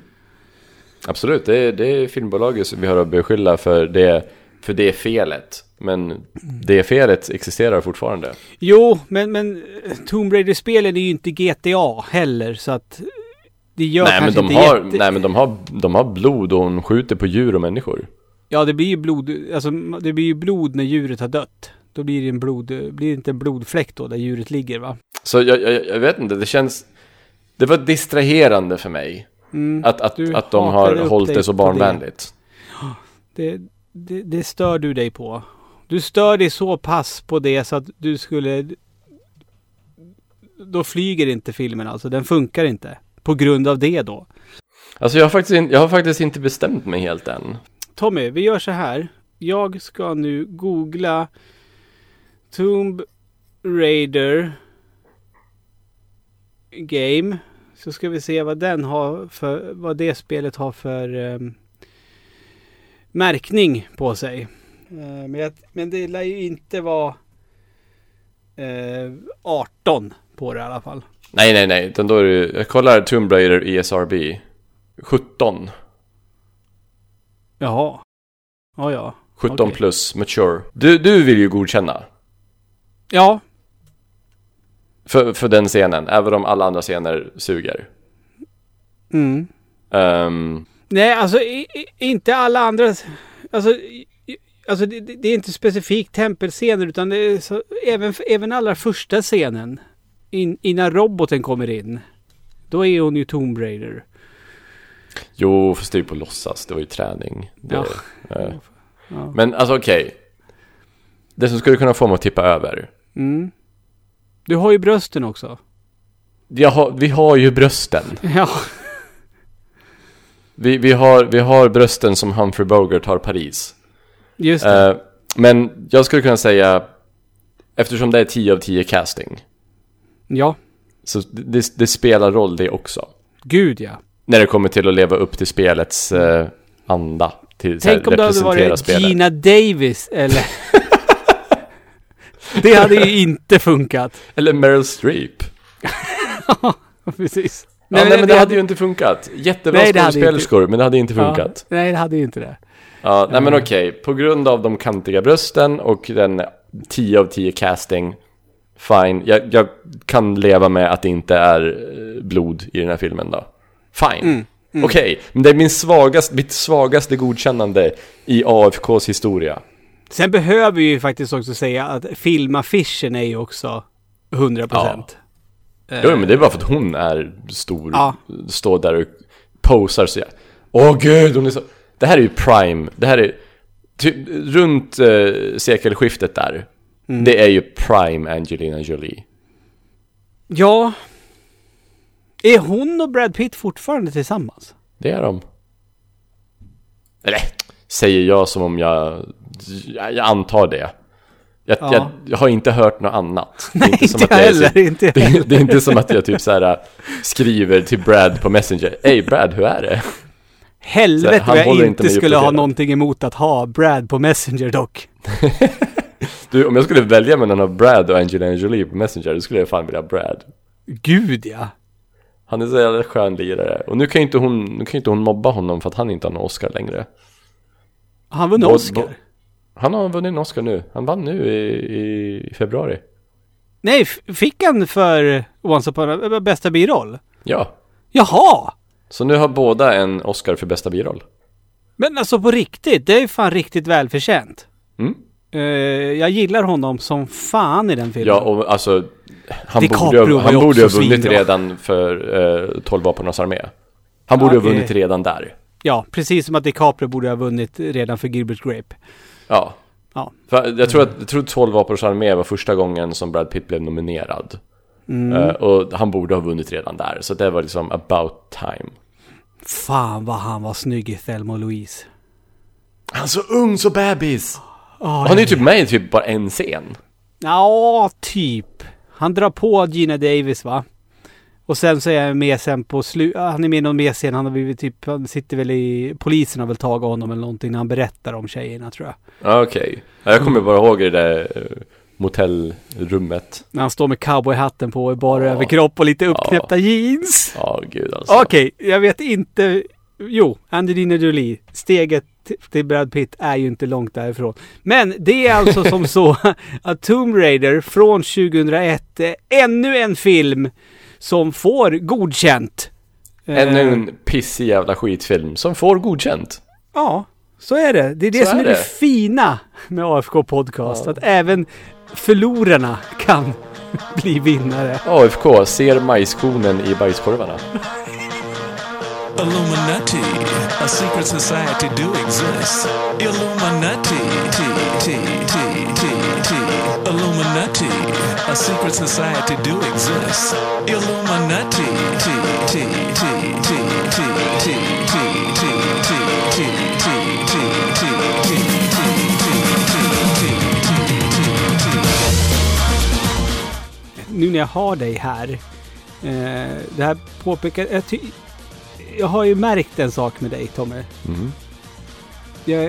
Absolut, det är, det är filmbolaget som vi har att beskylla för det, för det felet. Men det felet existerar fortfarande. Jo, men, men eh, Tomb Raider-spelen är ju inte GTA heller så att det gör Nej men, kanske de inte har, jätte... nej men de har, de har blod och hon skjuter på djur och människor. Ja, det blir ju blod, alltså det blir ju blod när djuret har dött. Då blir det en blod, blir det inte en blodfläck då där djuret ligger va? Så jag, jag, jag vet inte, det känns... Det var distraherande för mig. Mm, Att, att, att de har hållit det så på det. barnvänligt. Det, det, det stör du dig på. Du stör dig så pass på det så att du skulle... Då flyger inte filmen alltså, den funkar inte. På grund av det då. Alltså jag har, faktiskt in, jag har faktiskt inte bestämt mig helt än. Tommy, vi gör så här. Jag ska nu googla Tomb Raider Game. Så ska vi se vad den har för, vad det spelet har för ehm, märkning på sig. Eh, men, jag, men det lär ju inte vara eh, 18 på det i alla fall. Nej, nej, nej. Utan då är det, jag kollar Tomb Raider ESRB. 17. Jaha. Ja, ja. 17 Okej. plus mature. Du, du vill ju godkänna. Ja, För, för den scenen. Även om alla andra scener suger. mm. Ehm, Nej, alltså i, i, inte alla andra. Alltså, alltså det, det är inte specifikt tempelscener utan det är så, även, även allra första scenen. In, innan roboten kommer in. Då är hon ju Tomb Raider. jo, fast det är ju på låtsas. Det var ju träning. Det, Ja. eh. Ja. Men alltså okej. Det som skulle kunna få mig att tippa över. Mm. Du har ju brösten också. Har, vi har ju brösten. Ja. Vi, vi, har, vi har brösten som Humphrey Bogart har Paris. Just det. Eh, men jag skulle kunna säga, eftersom det är 10 av 10 casting, ja. så det, det spelar roll det också. Gud ja. När det kommer till att leva upp till spelets eh, anda. Till så här, Tänk om det hade varit spelet. Gina Davis eller... det hade ju inte funkat. Eller Meryl Streep. Precis. Ja, nej, men det, hade ju inte funkat. Jättebra Nej, det skådespelerskor, men det hade inte funkat. Ja, nej, det hade ju inte det. Ja, nej men okej. På grund av de kantiga brösten och den 10 av 10 casting, fine. Jag, jag kan leva med att det inte är eh, blod i den här filmen då. Fine. Mm, mm. Okej, men det är min svagaste, mitt svagaste godkännande i AFKs historia. Sen behöver vi ju faktiskt också säga att filmaffischen är ju också 100%. procent. Jo, men det är bara för att hon är stor, Ja. står där och posar så jag. Åh gud, hon är så... Det här är ju prime, det här är... Ty, runt eh, sekelskiftet där. Mm. Det är ju prime Angelina Jolie. Ja. Är hon och Brad Pitt fortfarande tillsammans? Det är de. Eller, säger jag som om jag... Jag, antar det. Jag, Ja. jag, jag har inte hört något annat. Det är Nej, som inte att jag heller, så- inte det, det är inte som att jag typ så här skriver till Brad på Messenger. Hej Brad, hur är det? Helvete vad han jag inte skulle ha någonting emot att ha Brad på Messenger dock. Du, om jag skulle välja mellan att ha Brad och Angelina Jolie på Messenger, då skulle jag fan vilja ha Brad. Gud ja. Han är så jävla skön lirare. Och nu kan ju inte hon, nu kan inte hon mobba honom för att han inte har någon Oscar längre. Han vann Både- Oscar. bo- Han har vunnit en Oscar nu. Han vann nu i, i februari. Nej, fick han för Once upon a, bästa biroll? Ja. Jaha! Så nu har båda en Oscar för bästa biroll. Men alltså på riktigt, det är fan riktigt välförtjänt. Mm. Eh, jag gillar honom som fan i den filmen. Ja, och alltså han DiCaprio borde, ha- han ju borde ha vunnit redan för eh, 12 vapenas armé. Han borde Ja, ha vunnit eh. redan där. Ja, precis som att DiCaprio borde ha vunnit redan för Gilbert Grape. Ja. Ja. För jag tror att jag tror 12 vapenas armé var första gången som Brad Pitt blev nominerad. Mm. Eh, och han borde ha vunnit redan där. Så det var liksom about time. Fan vad han var snygg i Thelma och Louise. Han är så ung, så bebis! Ja, han är ju typ med i typ bara en scen. Ja, typ. Han drar på Gina Davis va? Och sen så är han med sen på slu... ah, Han är med i någon mer scen. Han har blivit typ... Han sitter väl i... Polisen har väl tagit honom eller någonting när han berättar om tjejerna tror jag. Ja, Okej. Ja, Jag kommer bara ihåg det där eh, motellrummet. När han står med cowboyhatten på och bara överkropp och lite uppknäppta jeans. Ja, gud alltså. Okej, jag vet inte. Jo, Angelina Jolie. Steget till Brad Pitt är ju inte långt därifrån. Men det är alltså som så att Tomb Raider från 2001 är ännu en film som får godkänt. Ännu Eh, en pissig jävla skitfilm som får godkänt. Ja, så är det. Det är det Så som är är det. det. fina med AFK Podcast. Att även förlorarna kan bli vinnare. AFK ser majskornen i bajskorvarna. Illuminati, a secret society do exist. Illuminati, T, T, T, T, T. Illuminati, a secret society do exist. Illuminati, T, T, T, T, T, T, T, T, T, T, T, T, T, nu när jag har dig här. Eh, det här påpekar... Jag, ty, jag har ju märkt en sak med dig Tommy. Mhm. Jag,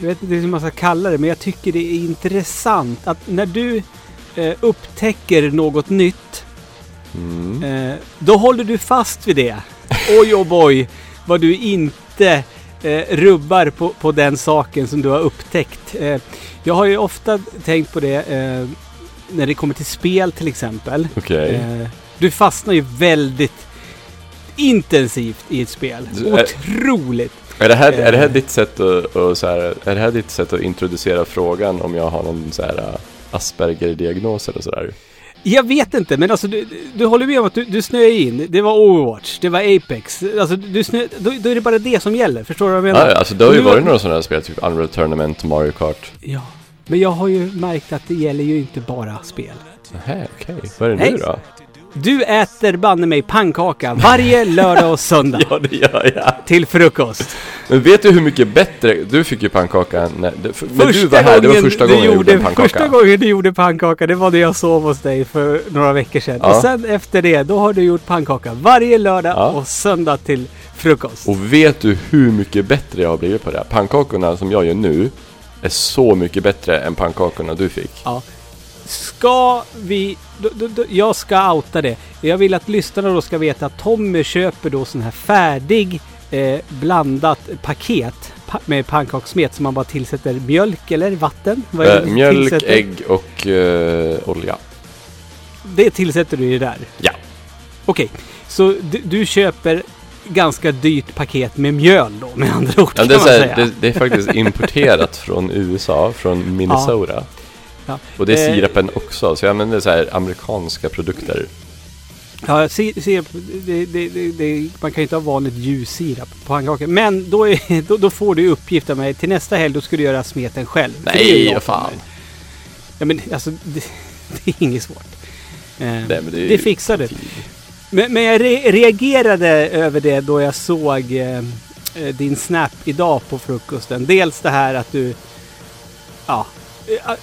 jag vet inte hur man ska kalla det, men jag tycker det är intressant att när du eh, upptäcker något nytt, Mm. eh, då håller du fast vid det. Oj, oh boy, vad du inte eh, rubbar på, på den saken som du har upptäckt. Eh, jag har ju ofta tänkt på det eh, när det kommer till spel till exempel. Okej. Eh, du fastnar ju väldigt intensivt i ett spel. Du är- Otroligt. Är det, här, är det här Eh. ditt sätt att, så här, är det här ditt sätt att introducera frågan om jag har någon så här uh, Asperger-diagnos eller sådär? Jag vet inte, men alltså du, du håller med om att du, du snöar in. Det var Overwatch, det var Apex. Alltså du snö, då, då är det bara det som gäller. Förstår du vad jag menar? Ja, alltså det har ju varit några sådana här spel, typ Unreal Tournament, Mario Kart. Ja, men jag har ju märkt att det gäller ju inte bara spel. Nähä, okej. Vad är det Nej. nu då? Du äter banne mig pannkaka varje lördag och söndag. ja, det gör jag. Till frukost. Men vet du hur mycket bättre, du fick ju pannkaka när, för- när du var här, det var första du gången jag gjorde gjorde, pannkaka. Första gången du gjorde pannkaka, det var när jag sov hos dig för några veckor sedan. Ja. Och sen efter det, då har du gjort pannkaka varje lördag Ja. och söndag till frukost. Och vet du hur mycket bättre jag har blivit på det? Pannkakorna som jag gör nu är så mycket bättre än pannkakorna du fick. Ja. Ska vi... Då, då, då, jag ska outa det. Jag vill att lyssnarna då ska veta att Tommy köper då sån här färdig eh, blandat paket pa med pannkakssmet som man bara tillsätter mjölk eller vatten. Du mjölk, tillsätter? ägg och eh, olja. Det tillsätter du i det där? Ja. Okej, så du, du köper ganska dyrt paket med mjöl då med andra ord Ja, det, är här, det, det är faktiskt importerat från USA, från Minnesota. Ja. Och det är Eh, sirapen också, så jag använder så här amerikanska produkter. Ja, si- sirap, det, det, det, man kan ju inte ha vanligt ljussirap på pannkakor. Men då, är, då, då får du uppgift av mig. Till nästa helg då ska du göra smeten själv. Nej, vad fan. Ja men alltså, det, är inget svårt. Eh, Nej, det fixar du. Men, men jag re reagerade över det då jag såg eh, eh, din snap idag på frukosten. Dels det här att du... Ja.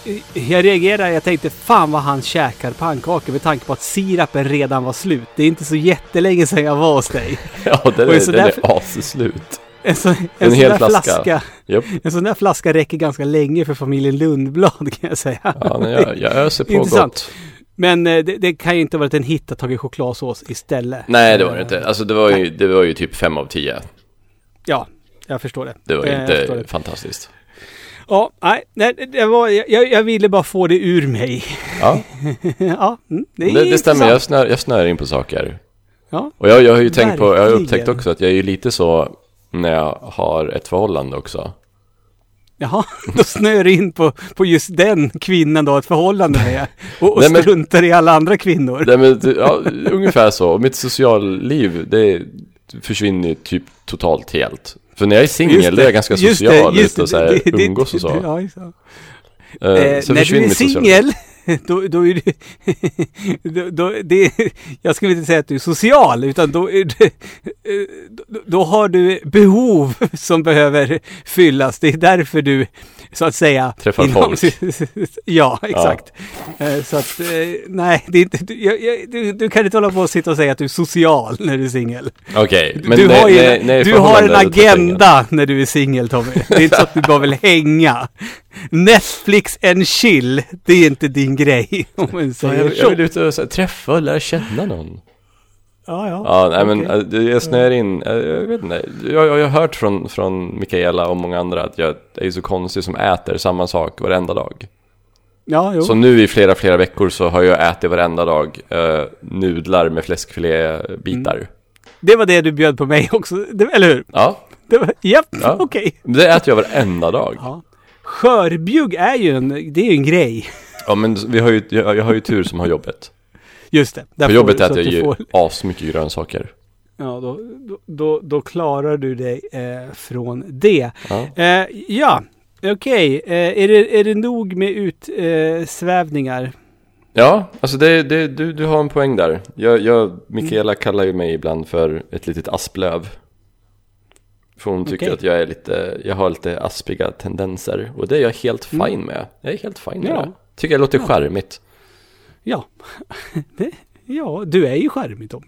eh, Jag reagerade, jag tänkte fan vad han käkar pannkakor med tanke på att sirapen redan var slut. Det är inte så jättelänge sedan jag var hos dig. Ja, den är, den är asslut. En, så, en, En sån hel flaska. flaska. Japp. En sån där flaska räcker ganska länge för familjen Lundblad kan jag säga. Ja, nej, jag, jag öser på Intressant. gott. Men eh, det, det kan ju inte ha varit en hit att tagit chokladsås istället. Nej, det var det inte. Alltså det var ju, det var ju typ fem av tio. Ja, jag förstår det. Det var ju Eh, inte det. fantastiskt. Ja, nej, nej det var, jag, jag ville bara få det ur mig. Ja, ja, mm, det det, det stämmer. Jag snör, jag snör in på saker. Ja, Och jag, jag har ju tänkt på, jag har Verkligen. upptäckt också att jag är ju lite så när jag har ett förhållande också. Jaha, då snöar du in på, på just den kvinnan du har ett förhållande med. Och, och Nej, men- struntar i alla andra kvinnor. Nej, men, det- ja, ungefär så. Och mitt socialliv, det försvinner typ totalt helt. För när jag är singel, då är jag ganska just det, social just ute och så här, det, det- umgås och så. Ja, just det. Eh, Eh, så när du är singel, då, då är du... då, då, det, jag skulle inte säga att du är social, utan då, är du, eh, då, då har du behov som behöver fyllas. Det är därför du, så att säga... Träffar folk. ja, exakt. Eh, Så att, eh, nej, det du, du, du kan inte hålla på och sitta och säga att du är social när du är singel. Okej, men du nej, har, ju, nej, nej, du har en agenda när du är singel Tommy. Det är inte så att du bara vill hänga. Netflix and chill, det är inte din grej. Om man Ja, säger jag, jag så. vill ut och här, träffa och lära känna någon. Ja, ja. Ja, nej men eh, det- jag snöar in, eh, jag vet inte. Jag, jag, jag har hört från, från Mikaela och många andra att jag är så konstig som äter samma sak varenda dag. Ja, jo. Så nu i flera, flera veckor så har jag ätit varenda dag eh, nudlar med fläskfilébitar. Mm. Det var det du bjöd på mig också, det, eller hur? Ja, Det var, japp, Ja. okej. det äter jag varenda dag. Ja. Skörbjugg är ju en, det är ju en grej. Ja men vi har ju, jag, jag har ju tur som har jobbet. Just det. där får jobbet jag att du ju får- asmycket grönsaker. Ja, då, då, då, då klarar du dig eh, från det. Ja. Eh, ja, okej. Eh, är, det, är det nog med utsvävningar? Eh? Ja, alltså det, det, du, du har en poäng där. Jag, jag, Mikaela kallar ju mig ibland för ett litet asplöv. För hon tycker Okej. att jag är lite, jag har lite aspiga tendenser. Och det är jag helt Mm. med. Jag är helt fine med Ja. det. Tycker jag låter Ja. charmigt. Ja. ja, du är ju charmig Tommy.